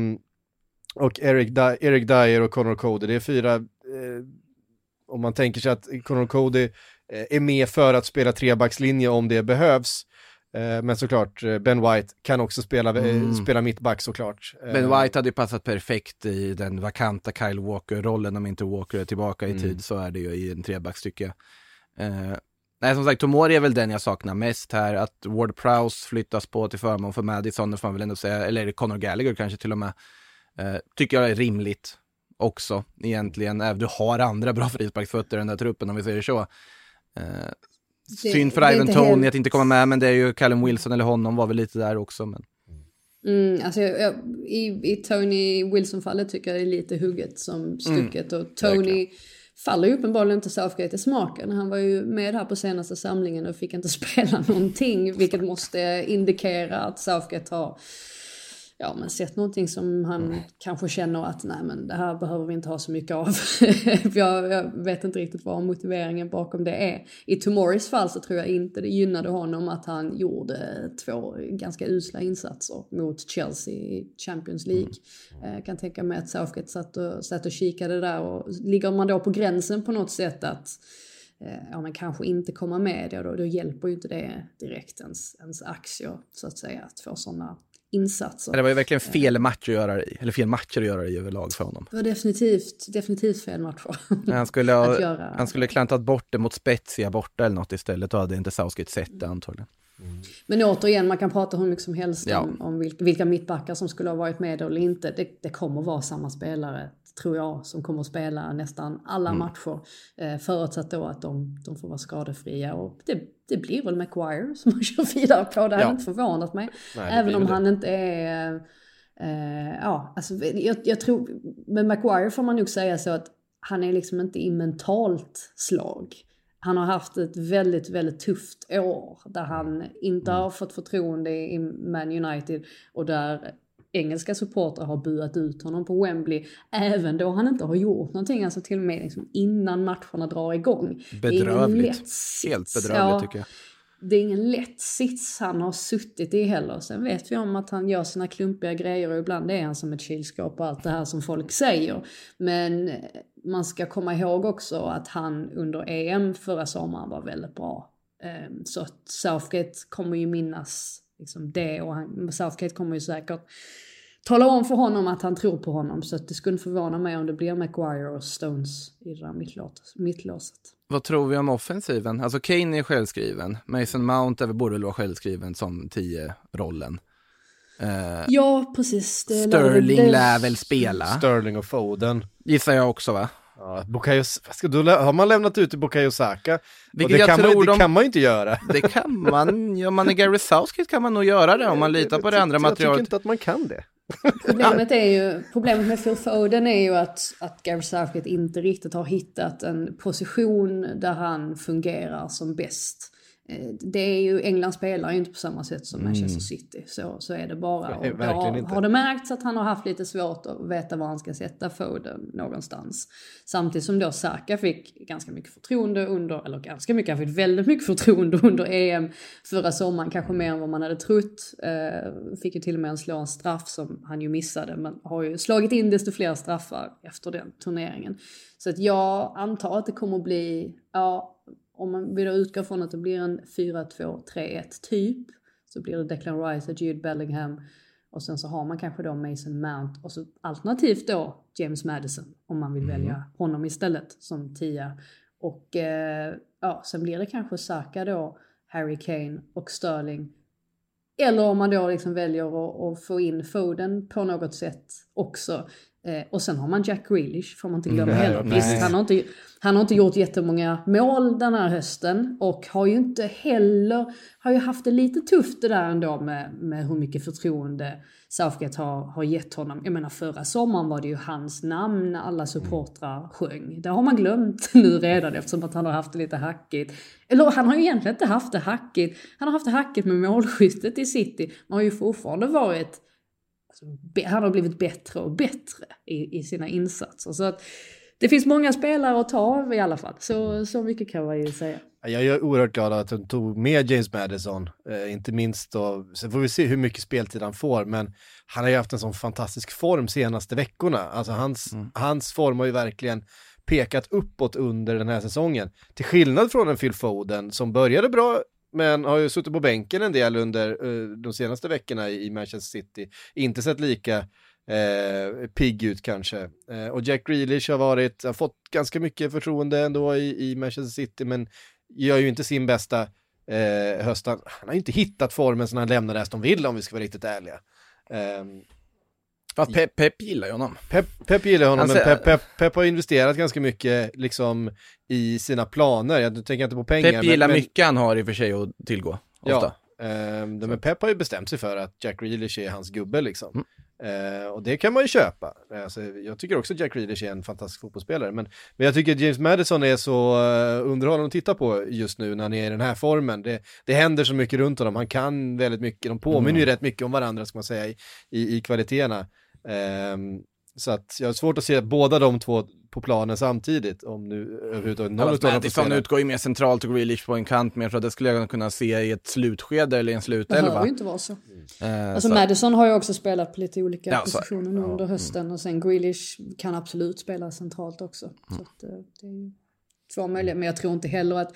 och Eric, Di- Eric Dyer och Connor Cody, det är fyra, eh, om man tänker sig att Connor Cody eh, är med för att spela trebackslinje om det behövs, eh, men såklart eh, Ben White kan också spela, eh, Mm. spela mittback såklart. Ben Eh, White hade ju passat perfekt i den vakanta Kyle Walker-rollen om inte Walker är tillbaka i Mm. tid så är det ju i en trebacks tycker jag. Eh, nej som sagt, Tomori är väl den jag saknar mest här, att Ward Prowse flyttas på till förmån för Madison, det får man väl ändå säga, eller Conor Gallagher kanske till och med. Eh, tycker jag är rimligt också egentligen, du har andra bra frisparksfötter i den där truppen om vi säger så. Eh, Det- synd för Ivan Tony helt- att inte komma med, men det är ju Callum Wilson eller honom var väl lite där också. Men... Mm, alltså jag, jag, i, I Tony Wilson-fallet tycker jag det är lite hugget som stucket. och Tony faller ju uppenbarligen inte Southgate i smaken. Han var ju med här på senaste samlingen och fick inte spela någonting. Vilket måste indikera att Southgate har ja, men sett någonting som han kanske känner att nej men det här behöver vi inte ha så mycket av. Jag, jag vet inte riktigt vad motiveringen bakom det är. I Tomoris fall så tror jag inte det gynnade honom att han gjorde två ganska usla insatser mot Chelsea i Champions League. Eh, Jag kan tänka mig att Southgate satt och, satt och kikade där och ligger man då på gränsen på något sätt att eh, ja, men kanske inte komma med, ja, då, då hjälper ju inte det direkt ens, ens aktier så att säga att få sådana insatser. Det var ju verkligen fel match att göra det i, eller fel matcher att göra det i överlag för honom. Det var definitivt, definitivt fel match för Han skulle, att ha, göra. han skulle klantat bort det mot Spezia borta eller något istället, då hade inte Southgate sett det antagligen. Men återigen, man kan prata hur mycket som helst Ja. om, om vilka, mittbackar som skulle ha varit med eller inte. Det, det kommer vara samma spelare, tror jag, som kommer att spela nästan alla matcher. Eh, förutsatt då att de, de får vara skadefria. Och det, det blir väl Maguire som man kör vidare på. Det hade Ja. inte förvånat mig. Nej, det Även om väl han inte är... Eh, ja, alltså, jag, jag tror... Med Maguire får man nog säga så att han är liksom inte i mentalt slag. Han har haft ett väldigt, väldigt tufft år där han inte har fått förtroende i Man United och där engelska supportrar har buat ut honom på Wembley även då han inte har gjort någonting, alltså till och med liksom innan matcherna drar igång. Bedrövligt. Helt bedrövligt Ja, tycker jag. det är ingen lätt sits han har suttit i heller. Sen vet vi om att han gör sina klumpiga grejer och ibland är han som ett kylskåp och allt det här som folk säger. Men eh, man ska komma ihåg också att han under EM förra sommaren var väldigt bra. Ehm, Så Southgate kommer ju minnas liksom det och han, Southgate kommer ju säkert tala om för honom att han tror på honom. Så att det skulle förvåna mig om det blir Maguire och Stones i det där mittlås- mittlåset. Vad tror vi om offensiven? Alltså Kane är självskriven. Mason Mount är borde väl vara självskriven som 10-rollen. Eh, Ja, precis. Det Sterling det- lär väl spela, Sterling och Foden. gissar jag också va? Ja, Bukayo, ska, då lä- har man lämnat ut till Bukayo Saka. Och Vilket det, jag kan man, tror det de- kan man ju inte göra. Det kan man, ja man är Gary Southgate kan man nog göra det om man litar på det andra Jag tycker materialet. inte att man kan det. Problemet, är ju, problemet med Phil Foden är ju att, att Gary Southgate inte riktigt har hittat en position där han fungerar som bäst. Eh, Det är ju, England spelar ju inte på samma sätt som Manchester City, så, så är det bara. Och då har, det märkts att han har haft lite svårt att veta var han ska sätta Foden någonstans. Samtidigt som då Saka fick ganska mycket förtroende under, eller ganska mycket, han fick väldigt mycket förtroende under EM förra sommaren, kanske mer än vad man hade trott. Eh, fick ju till och med en slå en straff som han ju missade, men har ju slagit in desto fler straffar efter den turneringen. Så att jag antar att det kommer att bli, ja, om man vill då utgå från att det blir en 4-2-3-1 typ, så blir det Declan Rice och Jude Bellingham och sen så har man kanske då Mason Mount och så alternativt då James Madison om man vill välja honom istället som tia. Och eh, ja, sen blir det kanske Saka då, Harry Kane och Sterling. Eller om man då liksom väljer att, att få in Foden på något sätt också. Eh, och sen har man Jack Grealish, får man inte glömma Mm, heller. nej, Visst, nej. han har, inte, han har inte gjort jättemånga mål den här hösten och har ju inte heller, har ju haft det lite tufft det där ändå med, med hur mycket förtroende Southgate har, har gett honom. Jag menar förra sommaren var det ju hans namn alla supportrar sjöng. Det har man glömt nu redan eftersom att han har haft det lite hackigt. Eller han har ju egentligen inte haft det hackigt. Han har haft det hackigt med målskyttet i City. Man har ju fortfarande varit han har blivit bättre och bättre i, i sina insatser. Så att det finns många spelare att ta av i alla fall. Så, så mycket kan man ju säga. Jag är oerhört glad att de tog med James Madison, eh, inte minst då, sen får vi se hur mycket speltid han får, men han har ju haft en sån fantastisk form senaste veckorna. Alltså hans, hans form har ju verkligen pekat uppåt under den här säsongen. Till skillnad från en Phil Foden som började bra, men har ju suttit på bänken en del under uh, de senaste veckorna i, Manchester City. Inte sett lika eh, pigg ut kanske. Eh, och Jack Grealish har varit, har fått ganska mycket förtroende ändå i, i Manchester City, men gör ju inte sin bästa eh, höst. Han har ju inte hittat formen som han lämnade Aston Villa om vi ska vara riktigt ärliga. Ehm, Fast Pep, Pep gillar ju honom. Pep, Pep gillar honom, Han men Pep, Pep, Pep har investerat ganska mycket liksom i sina planer. Jag tänker inte på pengar. Pep gillar men, mycket han har i och för sig att tillgå. Ofta. Ja, ehm, men Pep har ju bestämt sig för att Jack Grealish är hans gubbe liksom. Mm. Eh, och det kan man ju köpa. Alltså, jag tycker också att Jack Grealish är en fantastisk fotbollsspelare. Men, men jag tycker att James Madison är så uh, underhållande att titta på just nu när han är i den här formen. Det, det händer så mycket runt honom. Han kan väldigt mycket. De påminner ju rätt mycket om varandra ska man säga i, i, i kvaliteterna. Ehm, så att jag har svårt att se båda de två på planen samtidigt. Om nu överhuvudtaget någon Ja, utav dem får utgår ju mer centralt och Grealish på en kant, men jag tror att det skulle jag kunna se i ett slutskede eller i en slutelva. Behöver ju inte vara så. Eh, Alltså så- Madison har ju också spelat på lite olika Ja, så- positioner nu under hösten och sen Grealish kan absolut spela centralt också. Mm. Så att, eh, det är ju två möjliga, men jag tror inte heller att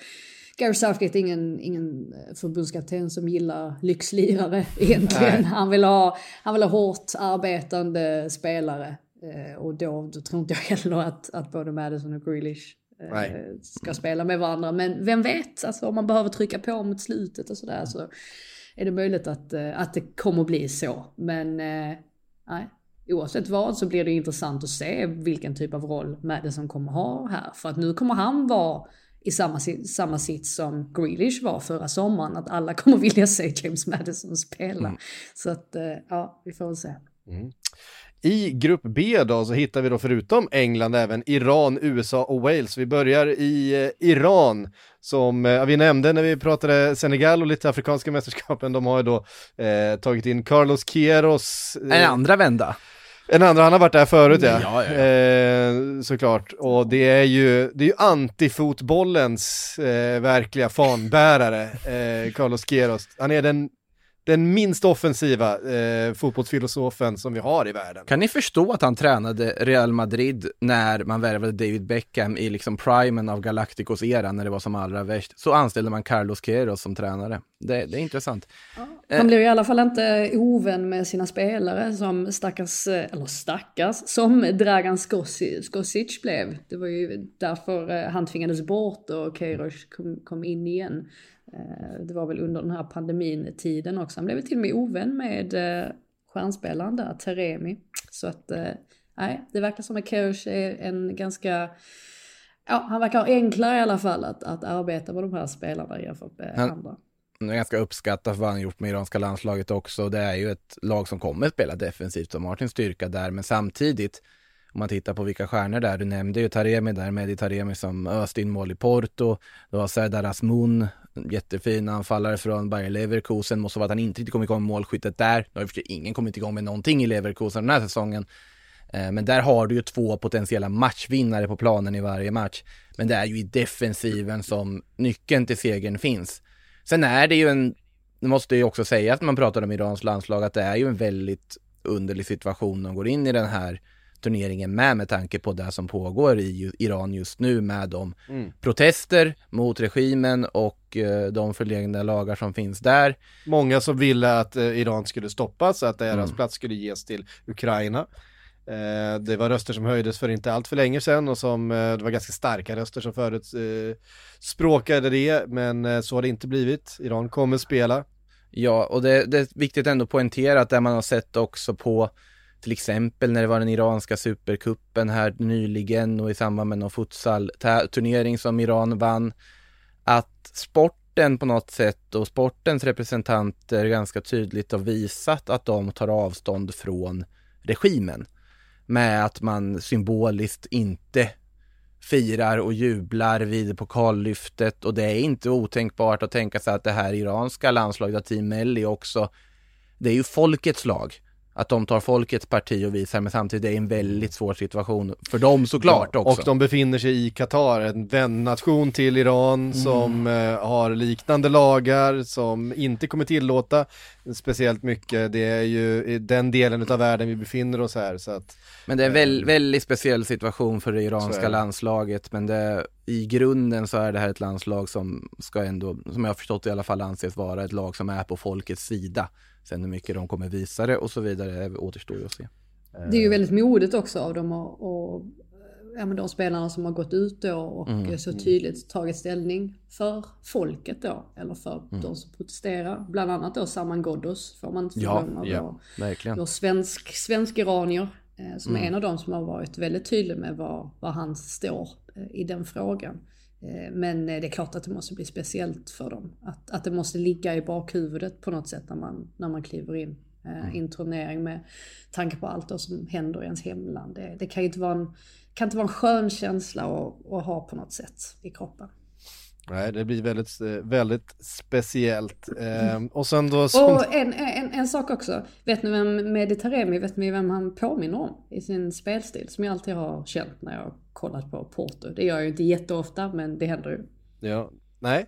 Gary Southgate är ingen, ingen eh, förbundskapten som gillar lyxlirare egentligen. Han vill, ha, han vill ha hårt arbetande spelare och då, då tror inte jag heller att, att både Madison och Grealish eh, Nej. ska spela med varandra. Men vem vet, alltså, om man behöver trycka på mot slutet och sådär så är det möjligt att, eh, att det kommer bli så. Men eh, nej, oavsett vad så blir det intressant att se vilken typ av roll Madison kommer ha här. För att nu kommer han vara i samma, samma sits som Grealish var förra sommaren. Att alla kommer vilja se James Madison spela. Så att, eh, ja, vi får väl se. I grupp B då så hittar vi då förutom England även Iran, USA och Wales. Vi börjar i eh, Iran som eh, vi nämnde när vi pratade Senegal och lite afrikanska mästerskapen. De har ju då eh, tagit in Carlos Queiroz. eh, En andra vända. En andra, han har varit där förut ja. Ja, ja, ja. Eh, såklart. Och det är ju, det är ju antifotbollens eh, verkliga fanbärare, eh, Carlos Queiroz. Han är den, den minst offensiva eh, fotbollsfilosofen som vi har i världen. Kan ni förstå att han tränade Real Madrid när man värvade David Beckham i liksom primen av Galacticos era när det var som allra värst? Så anställde man Carlos Queiroz som tränare. Det, det är intressant. Han blir i alla fall inte ovän med sina spelare som stackars, eh, eller stackars, som Dragan Skosic, Skosic blev. Det var ju därför eh, han tvingades bort och Keiros kom, kom in igen. Eh, Det var väl under den här pandemin-tiden också. Han blev till och med ovän med eh, stjärnspelaren där, Teremi. Så att, eh, nej, det verkar som att Keiros är en ganska Ja, han verkar enklare i alla fall att, att arbeta med de här spelarna jämfört med Han- andra. Det är ganska uppskattat vad han gjort med iranska landslaget också. Det är ju ett lag som kommer spela defensivt som har sin styrka där, men samtidigt om man tittar på vilka stjärnor där, du nämnde ju Taremi där, Mehdi Taremi som öste in mål i Porto, du har Serdar Asmun, en jättefin anfallare från Bayer Leverkusen, måste vara att han inte riktigt kommer igång med målskyttet där, nu har ju ingen kommit igång med någonting i Leverkusen den här säsongen, eh, Men där har du ju två potentiella matchvinnare på planen i varje match. Men det är ju i defensiven som nyckeln till segern finns. Sen är det ju en, det måste ju också säga att man pratar om Irans landslag, att det är ju en väldigt underlig situation de går in i den här turneringen med, med tanke på det som pågår i Iran just nu med de protester mot regimen och eh, de förlegna lagar som finns där. Många som ville att eh, Iran skulle stoppas, att deras Mm. plats skulle ges till Ukraina. Eh, det var röster som höjdes för inte allt för länge sedan och som, det var ganska starka röster som förut språkade det, men så har det inte blivit. Iran kommer spela. Ja, och det, det är viktigt ändå att poängtera att det man har sett också på till exempel när det var den iranska superkuppen här nyligen och i samband med någon futsal-turnering som Iran vann, att sporten på något sätt och sportens representanter ganska tydligt har visat att de tar avstånd från regimen. Med att man symboliskt inte firar och jublar vid pokallyftet och det är inte otänkbart att tänka sig att det här iranska landslaget, Team Melli också, det är ju folkets lag att de tar folkets parti och visar, men samtidigt är det en väldigt svår situation för dem såklart ja, också. Och de befinner sig i Qatar, en vännation till Iran mm. som eh, har liknande lagar, som inte kommer tillåta speciellt mycket. Det är ju den delen av världen vi befinner oss här. Så att, men det är en väl, eh, väldigt speciell situation för det iranska landslaget, men det, i grunden så är det här ett landslag som ska ändå, som jag har förstått i alla fall anses vara ett lag som är på folkets sida. Sen hur mycket de kommer visa det och så vidare återstår ju att se. Det är ju väldigt modigt också av dem och, och ja, men de spelarna som har gått ut då och mm. så tydligt tagit ställning för folket då, eller för mm. de som protesterar. Bland annat då Saman Ghoddos, får man inte glömma. Ja, ja. Vår svensk, svensk iranier, eh, som mm. är en av de som har varit väldigt tydlig med var, var han står eh, i den frågan. Eh, men eh, det är klart att det måste bli speciellt för dem. Att, att det måste ligga i bakhuvudet på något sätt när man, när man kliver in eh, mm. i en turnering med tanke på allt som händer i ens hemland. Det, det kan ju inte vara en, kan inte vara en skön känsla att, att ha på något sätt i kroppen. Nej, det blir väldigt, väldigt speciellt. Eh, och sen då... Som... Och en, en, en sak också. Vet ni vem Meditaremi, vet ni vem han påminner om i sin spelstil? Som jag alltid har känt när jag kollat på Porto. Det gör jag ju inte jätteofta, men det händer ju. Ja, nej.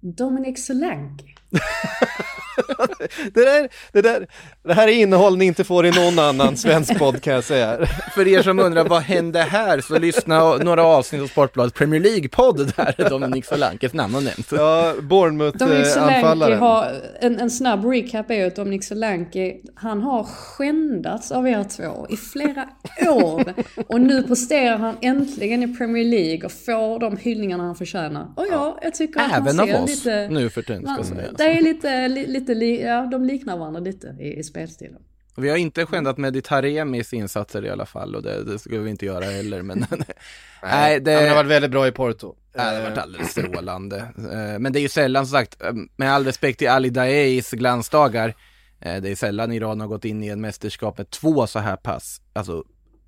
Dominic Solanke. det, där, det, där, det här är innehåll ni inte får i någon annan svensk podd kan jag säga. För er som undrar vad hände här så lyssna några avsnitt av Sportbladets Premier League-podd där Dominic Solankes namn har nämnts. Ja, Bournemouth-anfallaren. Har, en, en snabb recap är ju att Dominic Solanke, han har skändats av er två i flera år. Och nu presterar han äntligen i Premier League och får de hyllningarna han förtjänar. Och ja, jag tycker att Även man ser av oss lite, nu för tiden ska sägas. Det är lite, lite, ja de liknar varandra lite i, i spelstilen. Vi har inte skändat Meditaremis insatser i alla fall och det, det ska vi inte göra heller men Nej, det... Han har varit väldigt bra i Porto. det har varit alldeles strålande. Eh, men det är ju sällan som sagt, eh, med all respekt till Ali Daeis glansdagar, eh, det är sällan Iran har gått in i en mästerskap med två så här pass, alltså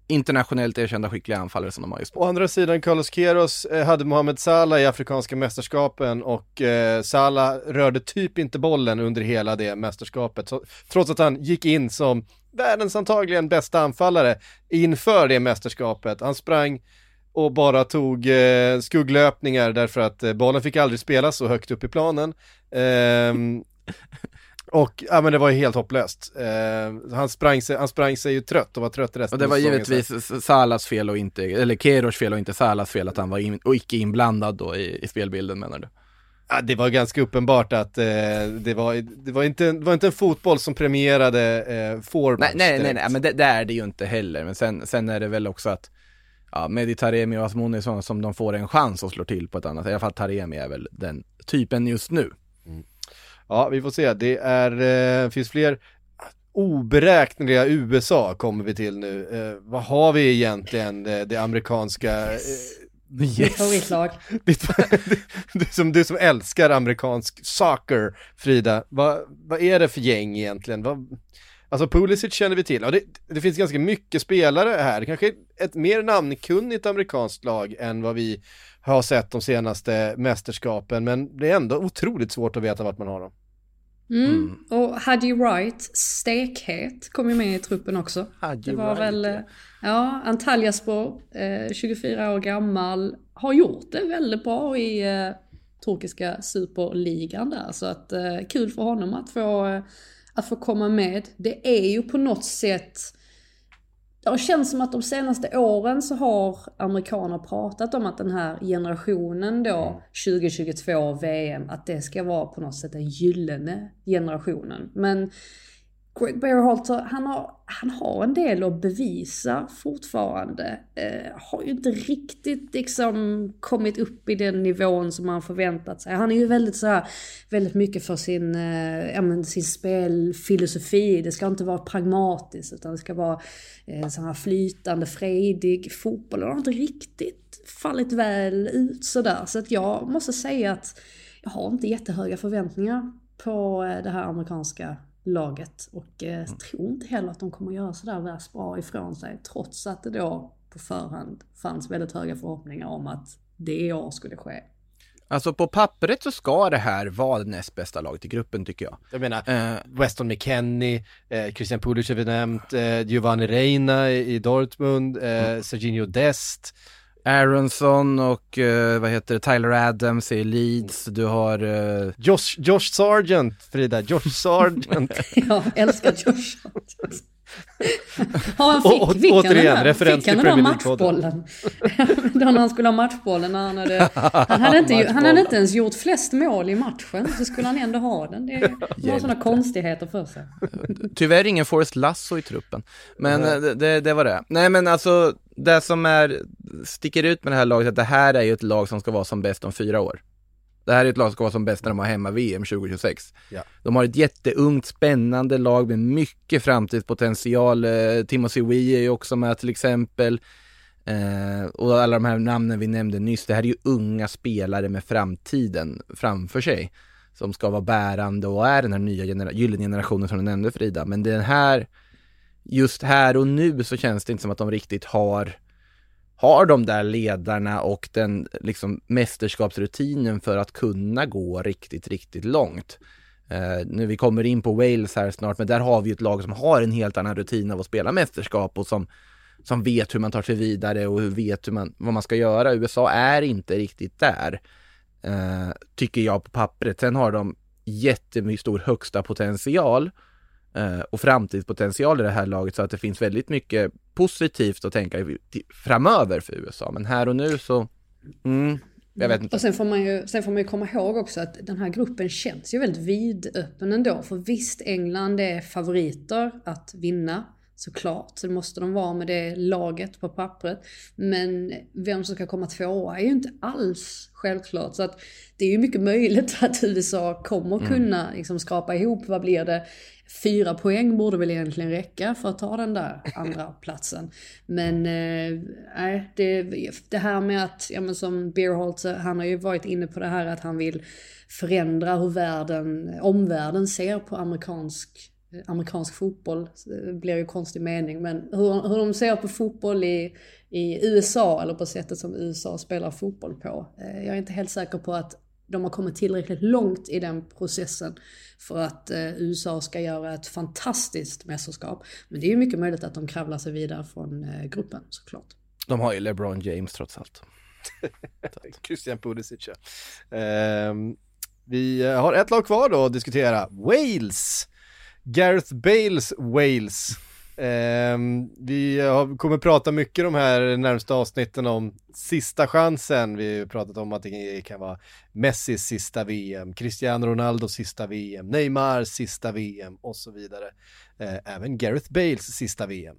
internationellt erkända skickliga anfallare som de har just Å andra sidan, Carlos Queiroz eh, hade Mohamed Salah i Afrikanska mästerskapen och eh, Salah rörde typ inte bollen under hela det mästerskapet. Så, trots att han gick in som världens antagligen bästa anfallare inför det mästerskapet. Han sprang och bara tog eh, skugglöpningar därför att eh, bollen fick aldrig spelas så högt upp i planen. Eh, och ja men det var ju helt hopplöst. Eh, han, sprang sig, han sprang sig ju trött och var trött resten Och det var givetvis Salas fel och inte, eller Keros fel och inte Salas fel att han var in, och icke inblandad då i, i spelbilden menar du? Ja, det var ganska uppenbart att eh, det, var, det, var inte, det var inte en fotboll som premierade eh, forwards nej, nej, nej, nej, men det, det, är det ju inte heller. Men sen, sen är det väl också att ja, Mehdi Taremi och Asmoni som de får en chans att slå till på ett annat sätt. I alla fall Taremi är väl den typen just nu. Mm. Ja, vi får se. Det är, eh, finns fler oberäkneliga USA kommer vi till nu. Eh, vad har vi egentligen, det, det amerikanska eh, Yes. Favoritlag. du, som, du som älskar amerikansk soccer, Frida, vad, vad är det för gäng egentligen? Vad, alltså Pulisic känner vi till, ja, det, det finns ganska mycket spelare här, kanske ett mer namnkunnigt amerikanskt lag än vad vi har sett de senaste mästerskapen, men det är ändå otroligt svårt att veta vart man har dem. Mm. Mm. Och Hadji Wright, stekhet, kom ju med i truppen också. Hadji det var Wright, väl, ja, ja Antalyaspor, eh, 24 år gammal, har gjort det väldigt bra i eh, turkiska superligan där. Så att eh, kul för honom att få, eh, att få komma med. Det är ju på något sätt det har känts som att de senaste åren så har amerikaner pratat om att den här generationen då, 2022 mm. VM, att det ska vara på något sätt den gyllene generationen. Men Greg Berhalter, han har, han har en del att bevisa fortfarande. Eh, har ju inte riktigt liksom kommit upp i den nivån som man förväntat sig. Han är ju väldigt så här, väldigt mycket för sin, eh, ja, men sin spelfilosofi. Det ska inte vara pragmatiskt utan det ska vara eh, så här flytande, fredig fotboll. Han har inte riktigt fallit väl ut sådär. Så att jag måste säga att jag har inte jättehöga förväntningar på eh, det här amerikanska laget. Och eh, mm. tror inte heller att de kommer göra sådär värst bra ifrån sig. Trots att det då på förhand fanns väldigt höga förhoppningar om att det i år skulle ske. Alltså på pappret så ska det här vara det näst bästa laget i gruppen tycker jag. Jag menar, uh, Weston McKennie, eh, Christian Pulic har vi nämnt, eh, Giovanni Reina i, i Dortmund, eh, mm. Serginho Dest. Aronson och uh, vad heter det, Tyler Adams i Leeds, du har uh... Josh, Josh Sargent, Frida, Josh Sargent. ja, älskar Josh Sargent. Ja, han fick, och, fick återigen, han referens till Premier League-podden. Då när han skulle ha matchbollen, när han hade, han hade, inte, han hade inte ens gjort flest mål i matchen, så skulle han ändå ha den. Det har sådana konstigheter för sig. Tyvärr ingen Forrest Lasso i truppen, men det, det, det var det. Nej men alltså, det som är, sticker ut med det här laget, att det här är ju ett lag som ska vara som bäst om fyra år. Det här är ett lag som ska vara som bäst när de har hemma-VM 2026. Ja. De har ett jätteungt, spännande lag med mycket framtidspotential. Eh, Timothy Wee är ju också med till exempel. Eh, och alla de här namnen vi nämnde nyss, det här är ju unga spelare med framtiden framför sig. Som ska vara bärande och är den här nya genera gyllene generationen som du nämnde Frida. Men den här, just här och nu så känns det inte som att de riktigt har har de där ledarna och den liksom mästerskapsrutinen för att kunna gå riktigt, riktigt långt. Uh, nu vi kommer in på Wales här snart, men där har vi ett lag som har en helt annan rutin av att spela mästerskap och som, som vet hur man tar sig vidare och hur vet hur man, vad man ska göra. USA är inte riktigt där, uh, tycker jag på pappret. Sen har de jättemycket stor högsta potential och framtidspotential i det här laget så att det finns väldigt mycket positivt att tänka framöver för USA. Men här och nu så, mm, jag vet inte. Och sen får, man ju, sen får man ju komma ihåg också att den här gruppen känns ju väldigt vidöppen ändå. För visst, England är favoriter att vinna såklart. Så måste de vara med det laget på pappret. Men vem som ska komma tvåa är ju inte alls självklart. Så att det är ju mycket möjligt att USA kommer mm. kunna liksom skrapa ihop, vad blir det? Fyra poäng borde väl egentligen räcka för att ta den där andra platsen. Men eh, det, det här med att, ja men som Beerholtz, han har ju varit inne på det här att han vill förändra hur världen, omvärlden ser på amerikansk amerikansk fotboll, det blir ju konstig mening, men hur, hur de ser på fotboll i, i USA eller på sättet som USA spelar fotboll på. Eh, jag är inte helt säker på att de har kommit tillräckligt långt i den processen för att eh, USA ska göra ett fantastiskt mästerskap. Men det är ju mycket möjligt att de kravlar sig vidare från eh, gruppen såklart. De har ju LeBron James trots allt. Christian Pulisic ja. Eh, vi har ett lag kvar då att diskutera. Wales! Gareth Bales Wales. Eh, vi har, kommer prata mycket de här närmsta avsnitten om sista chansen. Vi har pratat om att det kan vara Messis sista VM, Cristiano Ronaldos sista VM, Neymars sista VM och så vidare. Eh, även Gareth Bales sista VM.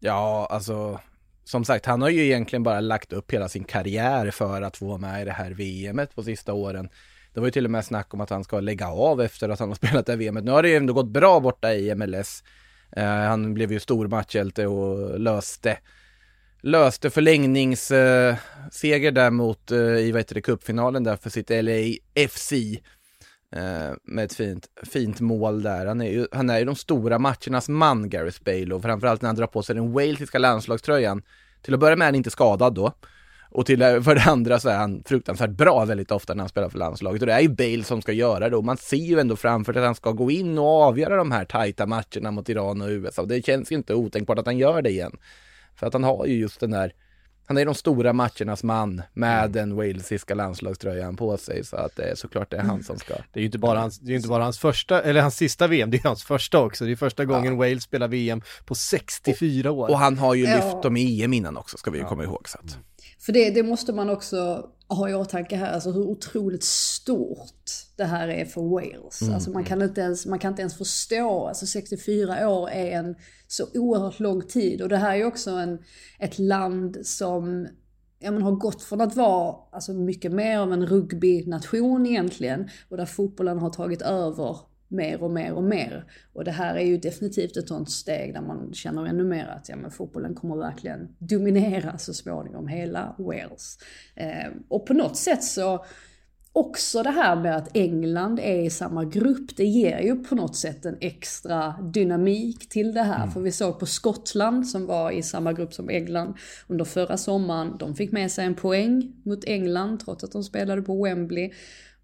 Ja, alltså som sagt, han har ju egentligen bara lagt upp hela sin karriär för att få vara med i det här VMet på sista åren. Det var ju till och med snack om att han ska lägga av efter att han har spelat det här VMet. Nu har det ju ändå gått bra borta i MLS. Eh, han blev ju stor matchhjälte och löste löste förlängningsseger där mot, eh, i vad heter det, cupfinalen där för sitt LAFC. Uh, eh, med ett fint, fint mål där. Han är, ju, han är ju de stora matchernas man, Gareth Bale, och framförallt när han drar på sig den walesiska landslagströjan. Till att börja med är han inte skadad då. Och till, för det andra så är han fruktansvärt bra väldigt ofta när han spelar för landslaget. Och det är ju Bale som ska göra det och man ser ju ändå framför sig att han ska gå in och avgöra de här tajta matcherna mot Iran och USA. Och det känns ju inte otänkbart att han gör det igen. För att han har ju just den där han är de stora matchernas man med mm. den walesiska landslagströjan på sig så att det är såklart det är han som ska. Det är ju inte bara hans, det är inte bara hans första, eller hans sista VM, det är hans första också. Det är första gången ja. Wales spelar VM på 64 år. Och han har ju lyft dem i EM innan också, ska vi ju ja. komma ihåg. Så att. För det, det måste man också ha i åtanke här, alltså hur otroligt stort det här är för Wales. Mm. Alltså man kan, inte ens, man kan inte ens förstå, alltså 64 år är en så oerhört lång tid. Och det här är också en, ett land som ja, man har gått från att vara alltså, mycket mer av en rugbynation egentligen och där fotbollen har tagit över mer och mer och mer. Och det här är ju definitivt ett sånt steg där man känner ännu mer att ja, men fotbollen kommer verkligen dominera så småningom hela Wales. Eh, och på något sätt så också det här med att England är i samma grupp, det ger ju på något sätt en extra dynamik till det här. Mm. För vi såg på Skottland som var i samma grupp som England under förra sommaren. De fick med sig en poäng mot England trots att de spelade på Wembley.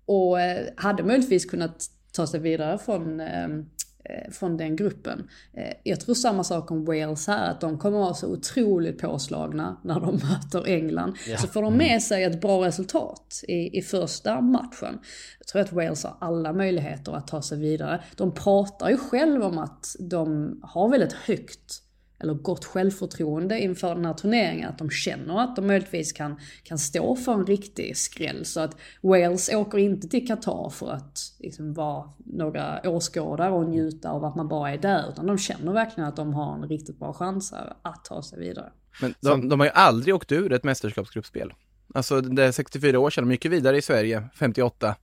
Och eh, hade möjligtvis kunnat ta sig vidare från, ehm, eh, från den gruppen. Eh, jag tror samma sak om Wales här, att de kommer vara så otroligt påslagna när de möter England. Ja. Så får de med mm. sig ett bra resultat i, i första matchen. Jag tror att Wales har alla möjligheter att ta sig vidare. De pratar ju själv om att de har väldigt högt eller gott självförtroende inför den här turneringen. Att de känner att de möjligtvis kan, kan stå för en riktig skräll. Så att Wales åker inte till Qatar för att liksom vara några åskådare och njuta av att man bara är där. Utan de känner verkligen att de har en riktigt bra chans att ta sig vidare. Men de, de har ju aldrig åkt ur ett mästerskapsgruppspel. Alltså det är 64 år sedan, de gick vidare i Sverige, 58.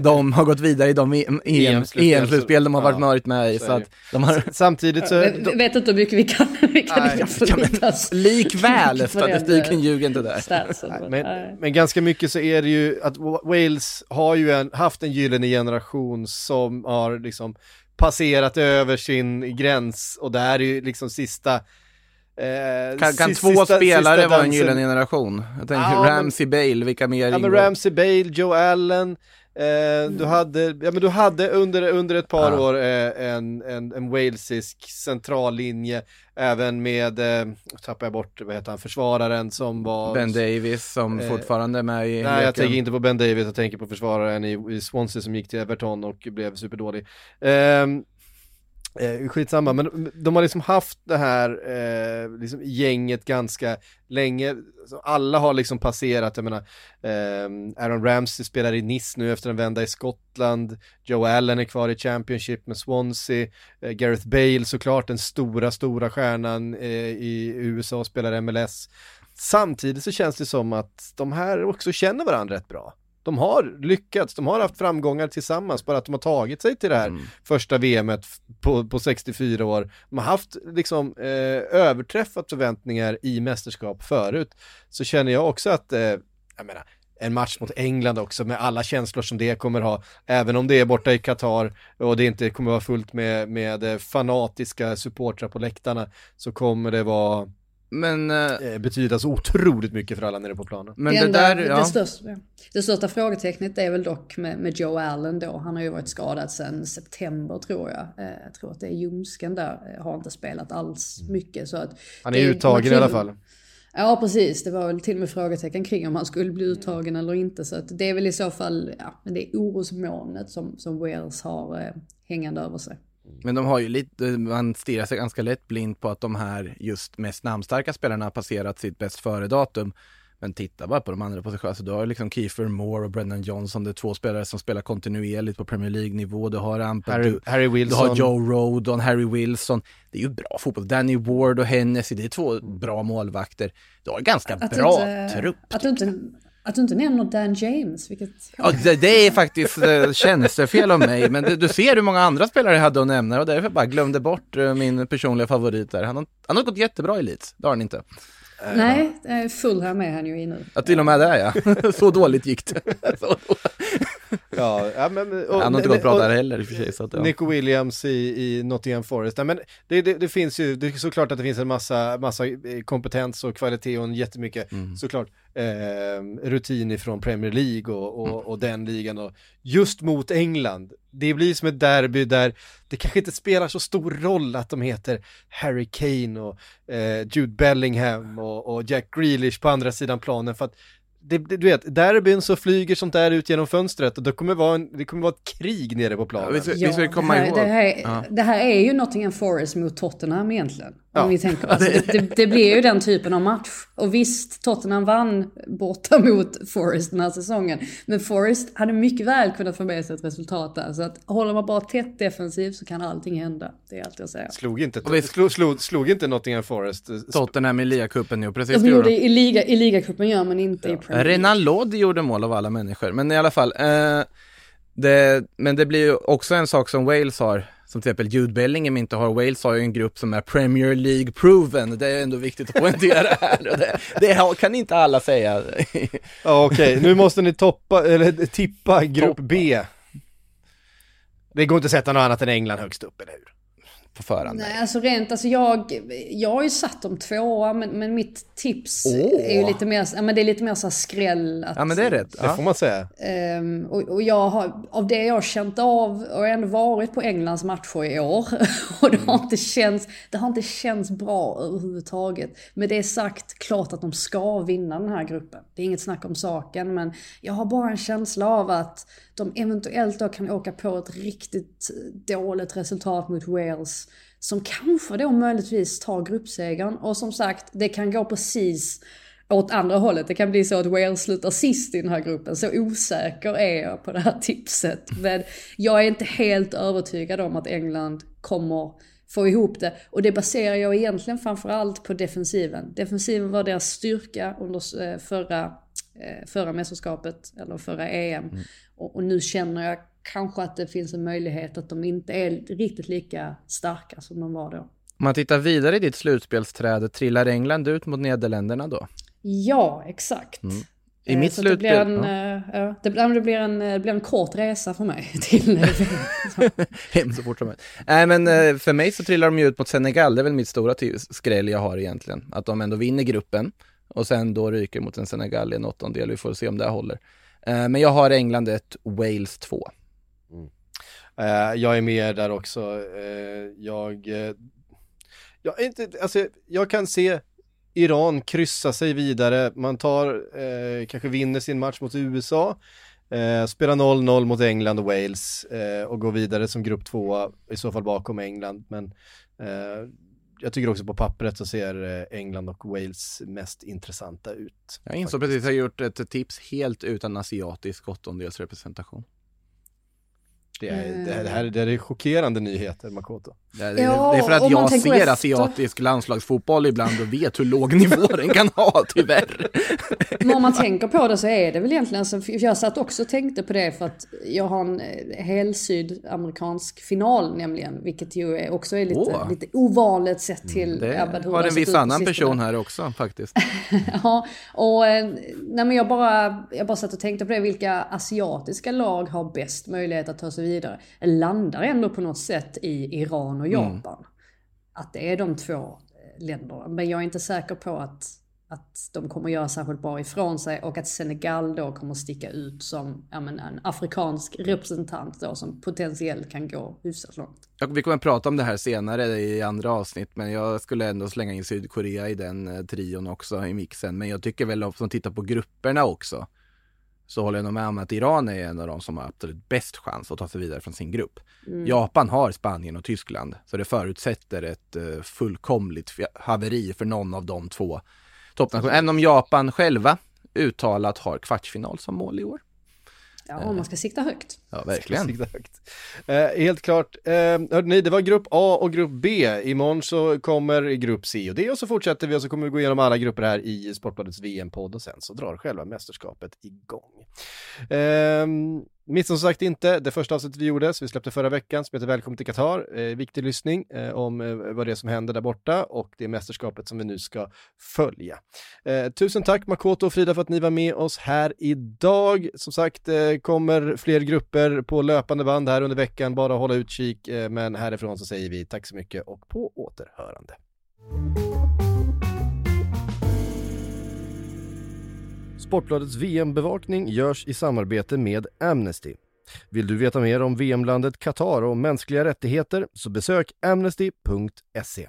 De har gått vidare i de EM-slutspel de har varit, varit med i. Så att de har... Samtidigt så... Jag vet inte hur mycket vi kan, vi kan Nej, kan Likväl, statistiken ljuger inte där. men, men, ganska mycket så är det ju att Wales har ju en, haft en gyllene generation som har liksom passerat över sin gräns och det här är ju liksom sista Eh, kan, kan två spelare vara en gyllene generation? Jag tänker ja, Ramsey Bale, vilka mer Ja men Ramsey Bale, Joe Allen, eh, du hade, ja men du hade under, under ett par ja. år eh, en, en, en walesisk centrallinje, även med, eh, tappar jag bort, vad heter han, försvararen som var Ben Davis som eh, fortfarande är med i Nej leken. jag tänker inte på Ben Davis, jag tänker på försvararen i, i Swansea som gick till Everton och blev superdålig. Eh, skitsamma, men de har liksom haft det här eh, liksom gänget ganska länge. Alla har liksom passerat, jag menar, eh, Aaron Ramsey spelar i Nice nu efter en vända i Skottland, Joe Allen är kvar i Championship med Swansea, eh, Gareth Bale såklart, den stora, stora stjärnan eh, i USA spelar MLS. Samtidigt så känns det som att de här också känner varandra rätt bra de har lyckats, de har haft framgångar tillsammans, bara att de har tagit sig till det här mm. första VMet på, på 64 år. De har haft liksom eh, överträffat förväntningar i mästerskap förut. Så känner jag också att, eh, jag menar, en match mot England också med alla känslor som det kommer ha, även om det är borta i Qatar och det inte kommer vara fullt med, med eh, fanatiska supportrar på läktarna, så kommer det vara men, uh, betyda så otroligt mycket för alla nere på planen. Men det, det där, ja. det, största, det största frågetecknet är väl dock med, med Joe Allen då. Han har ju varit skadad sedan september tror jag. Eh, jag tror att det är ljumsken där, eh, har inte spelat alls mm. mycket. Så att han är uttagen i alla fall. Ja precis, det var väl till och med frågetecken kring om han skulle bli uttagen eller inte. Så att det är väl i så fall, ja, men det är orosmolnet som, som Wales har eh, hängande över sig. Men de har ju lite, man stirrar sig ganska lätt blind på att de här just mest namnstarka spelarna har passerat sitt bäst före-datum. Men titta bara på de andra positionerna. Alltså, du har liksom Kiefer Moore och Brendan Johnson. Det är två spelare som spelar kontinuerligt på Premier League-nivå. Du har Ampel, Harry, du, Harry Wilson. Du har Joe Rodon, Harry Wilson. Det är ju bra fotboll. Danny Ward och Hennessy, det är två bra målvakter. Du har ganska att bra inte, trupp. Att du inte att du inte nämner Dan James, vilket... Ja, det, det är faktiskt äh, tjänstefel av mig, men det, du ser hur många andra spelare jag hade att nämna och därför bara glömde bort äh, min personliga favorit där. Han har, han har gått jättebra i Leeds, det har han inte. Nej, Fulham är han ju i nu. Ja, till och med det ja. Så dåligt gick det. ja, ja, men, och, Han har inte gått bra där heller i och för sig. Så att, ja. Nico Williams i, i Nottingham Forest. Nej, men det, det, det, finns ju, det är såklart att det finns en massa, massa kompetens och kvalitet och en jättemycket, mm. såklart, eh, rutin ifrån Premier League och, och, mm. och den ligan. Och just mot England, det blir som ett derby där det kanske inte spelar så stor roll att de heter Harry Kane och eh, Jude Bellingham och, och Jack Grealish på andra sidan planen för att det, det, du vet, derbyn så flyger sånt där ut genom fönstret och det kommer vara, en, det kommer vara ett krig nere på planen. Ja, vi ska, Ja, vi ska komma det, här, ihåg. det, här, Ja. det här är ju Nottingham Forest mot Tottenham egentligen. Ja. Om vi tänker, alltså, det, det, blir ju den typen av match. Och visst, Tottenham vann borta mot Forest den här säsongen. Men Forest hade mycket väl kunnat få med sig ett resultat där. Så att håller man bara tätt defensivt så kan allting hända. Det är allt jag säger. Slog inte, Och vi- slog, slog, slog inte Nottingham Forest? eh, Tottenham i ligacupen nu, precis. De det gjorde i, liga, i ligacupen gör man inte i Premier. Renan Lod gjorde mål av alla människor, men i alla fall. Eh, det, men det blir ju också en sak som Wales har, som till exempel Jude Bellingham inte har. Wales har ju en grupp som är Premier League proven, det är ändå viktigt att poängtera här. Det, det kan inte alla säga. Ja okej, nu måste ni toppa, eller tippa grupp B. Det går inte att sätta något annat än England högst upp, eller hur? På förhand. Nej, alltså rent, alltså jag, jag har ju satt dem tvåa, men, men mitt tips Åh. är ju lite mer, ja, men det är lite mer så här skräll. Att, Ja men det är rätt. Det får man säga. Ehm, och, och jag har, av det jag har känt av, och jag har ändå varit på Englands matcher i år. Och det har inte känts, det har inte känts bra överhuvudtaget. Med det sagt, klart att de ska vinna den här gruppen. Det är inget snack om saken, men jag har bara en känsla av att de eventuellt då kan åka på ett riktigt dåligt resultat mot Wales. Som kanske då möjligtvis tar gruppsegern. Och som sagt, det kan gå precis åt andra hållet. Det kan bli så att Wales slutar sist i den här gruppen. Så osäker är jag på det här tipset. Men jag är inte helt övertygad om att England kommer få ihop det. Och det baserar jag egentligen framförallt på defensiven. Defensiven var deras styrka under eh, förra, eh, förra mästerskapet, eller förra EM. Och, och nu känner jag kanske att det finns en möjlighet att de inte är riktigt lika starka som de var då. Om man tittar vidare i ditt slutspelsträd, trillar England ut mot Nederländerna då? Ja, exakt. I Eh, mitt så att det blir slutspel, en, ja. eh, ja, det, blir- det, blir en, eh, det blir en kort resa för mig till Hem så fort som möjligt. Nej men eh, för mig så trillar de ju ut mot Senegal, det är väl mitt stora skräll jag har egentligen. Att de ändå vinner gruppen och sen då ryker mot en Senegal i en åttondel, vi får se om det håller. Eh, Men jag har England 1, Wales 2. Eh, jag är med där också. Eh, jag, eh, jag, inte, alltså, jag kan se Iran kryssa sig vidare. Man tar, kanske vinner sin match mot USA. Eh, spelar 0-0 mot England och Wales eh, och går vidare som grupp två i så fall bakom England. Men eh, jag tycker också på pappret så ser England och Wales mest intressanta ut. Jag insåg precis att jag gjort ett tips helt utan asiatisk åttondelsrepresentation. Det, är, det, här- det, här, det här är chockerande nyheter, Makoto. Det är, Ja, det är för att jag ser efter. asiatisk landslagsfotboll ibland och vet hur låg nivå den kan ha, tyvärr. Men om man tänker på det så är det väl egentligen så, jag satt också och tänkte på det för att jag har en eh, hel sydamerikansk final nämligen, vilket ju också är lite, Åh. lite ovanligt sett till Det ja, men hur har det en viss annan person här också faktiskt. Ja, och eh, nej men jag bara, jag bara satt och tänkte på det, vilka asiatiska lag har bäst möjlighet att ta sig vidare? Landar ändå på något sätt i Iran och Japan. Att det är de två eh, länderna. Men jag är inte säker på att, att de kommer göra särskilt bra ifrån sig och att Senegal då kommer sticka ut som ja, men en afrikansk representant då som potentiellt kan gå hyfsat långt. Vi kommer prata om det här senare i andra avsnitt, men jag skulle ändå slänga in Sydkorea i den eh, trion också i mixen. Men jag tycker väl om man tittar på grupperna också, så håller jag nog med om att Iran är en av de som har absolut bäst chans att ta sig vidare från sin grupp. Japan har Spanien och Tyskland, så det förutsätter ett uh, fullkomligt haveri för någon av de två toppnationerna. Även om Japan själva uttalat har kvartsfinal som mål i år. Ja, om man ska sikta högt. Ja, verkligen. Sikta högt. Eh, helt klart. Eh, hörde ni, det var grupp A och grupp B. Imorgon så kommer grupp C och D och så fortsätter vi och så kommer vi gå igenom alla grupper här i Sportbladets VM-podd och sen så drar själva mästerskapet igång. Eh, Missa som sagt inte det första avsnittet vi gjorde, så vi släppte förra veckan, som heter Välkommen till Qatar. Eh, viktig lyssning eh, om eh, vad det är som händer där borta och det mästerskapet som vi nu ska följa. Eh, tusen tack Makoto och Frida för att ni var med oss här idag. Som sagt, eh, kommer fler grupper på löpande band här under veckan, bara hålla utkik, eh, men härifrån så säger vi tack så mycket och på återhörande. Sportbladets VM-bevakning görs i samarbete med Amnesty. Vill du veta mer om VM-landet Qatar och mänskliga rättigheter så besök amnesty.se.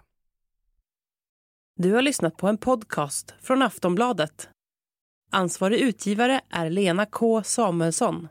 Du har lyssnat på en podcast från Aftonbladet. Ansvarig utgivare är Lena K Samuelsson.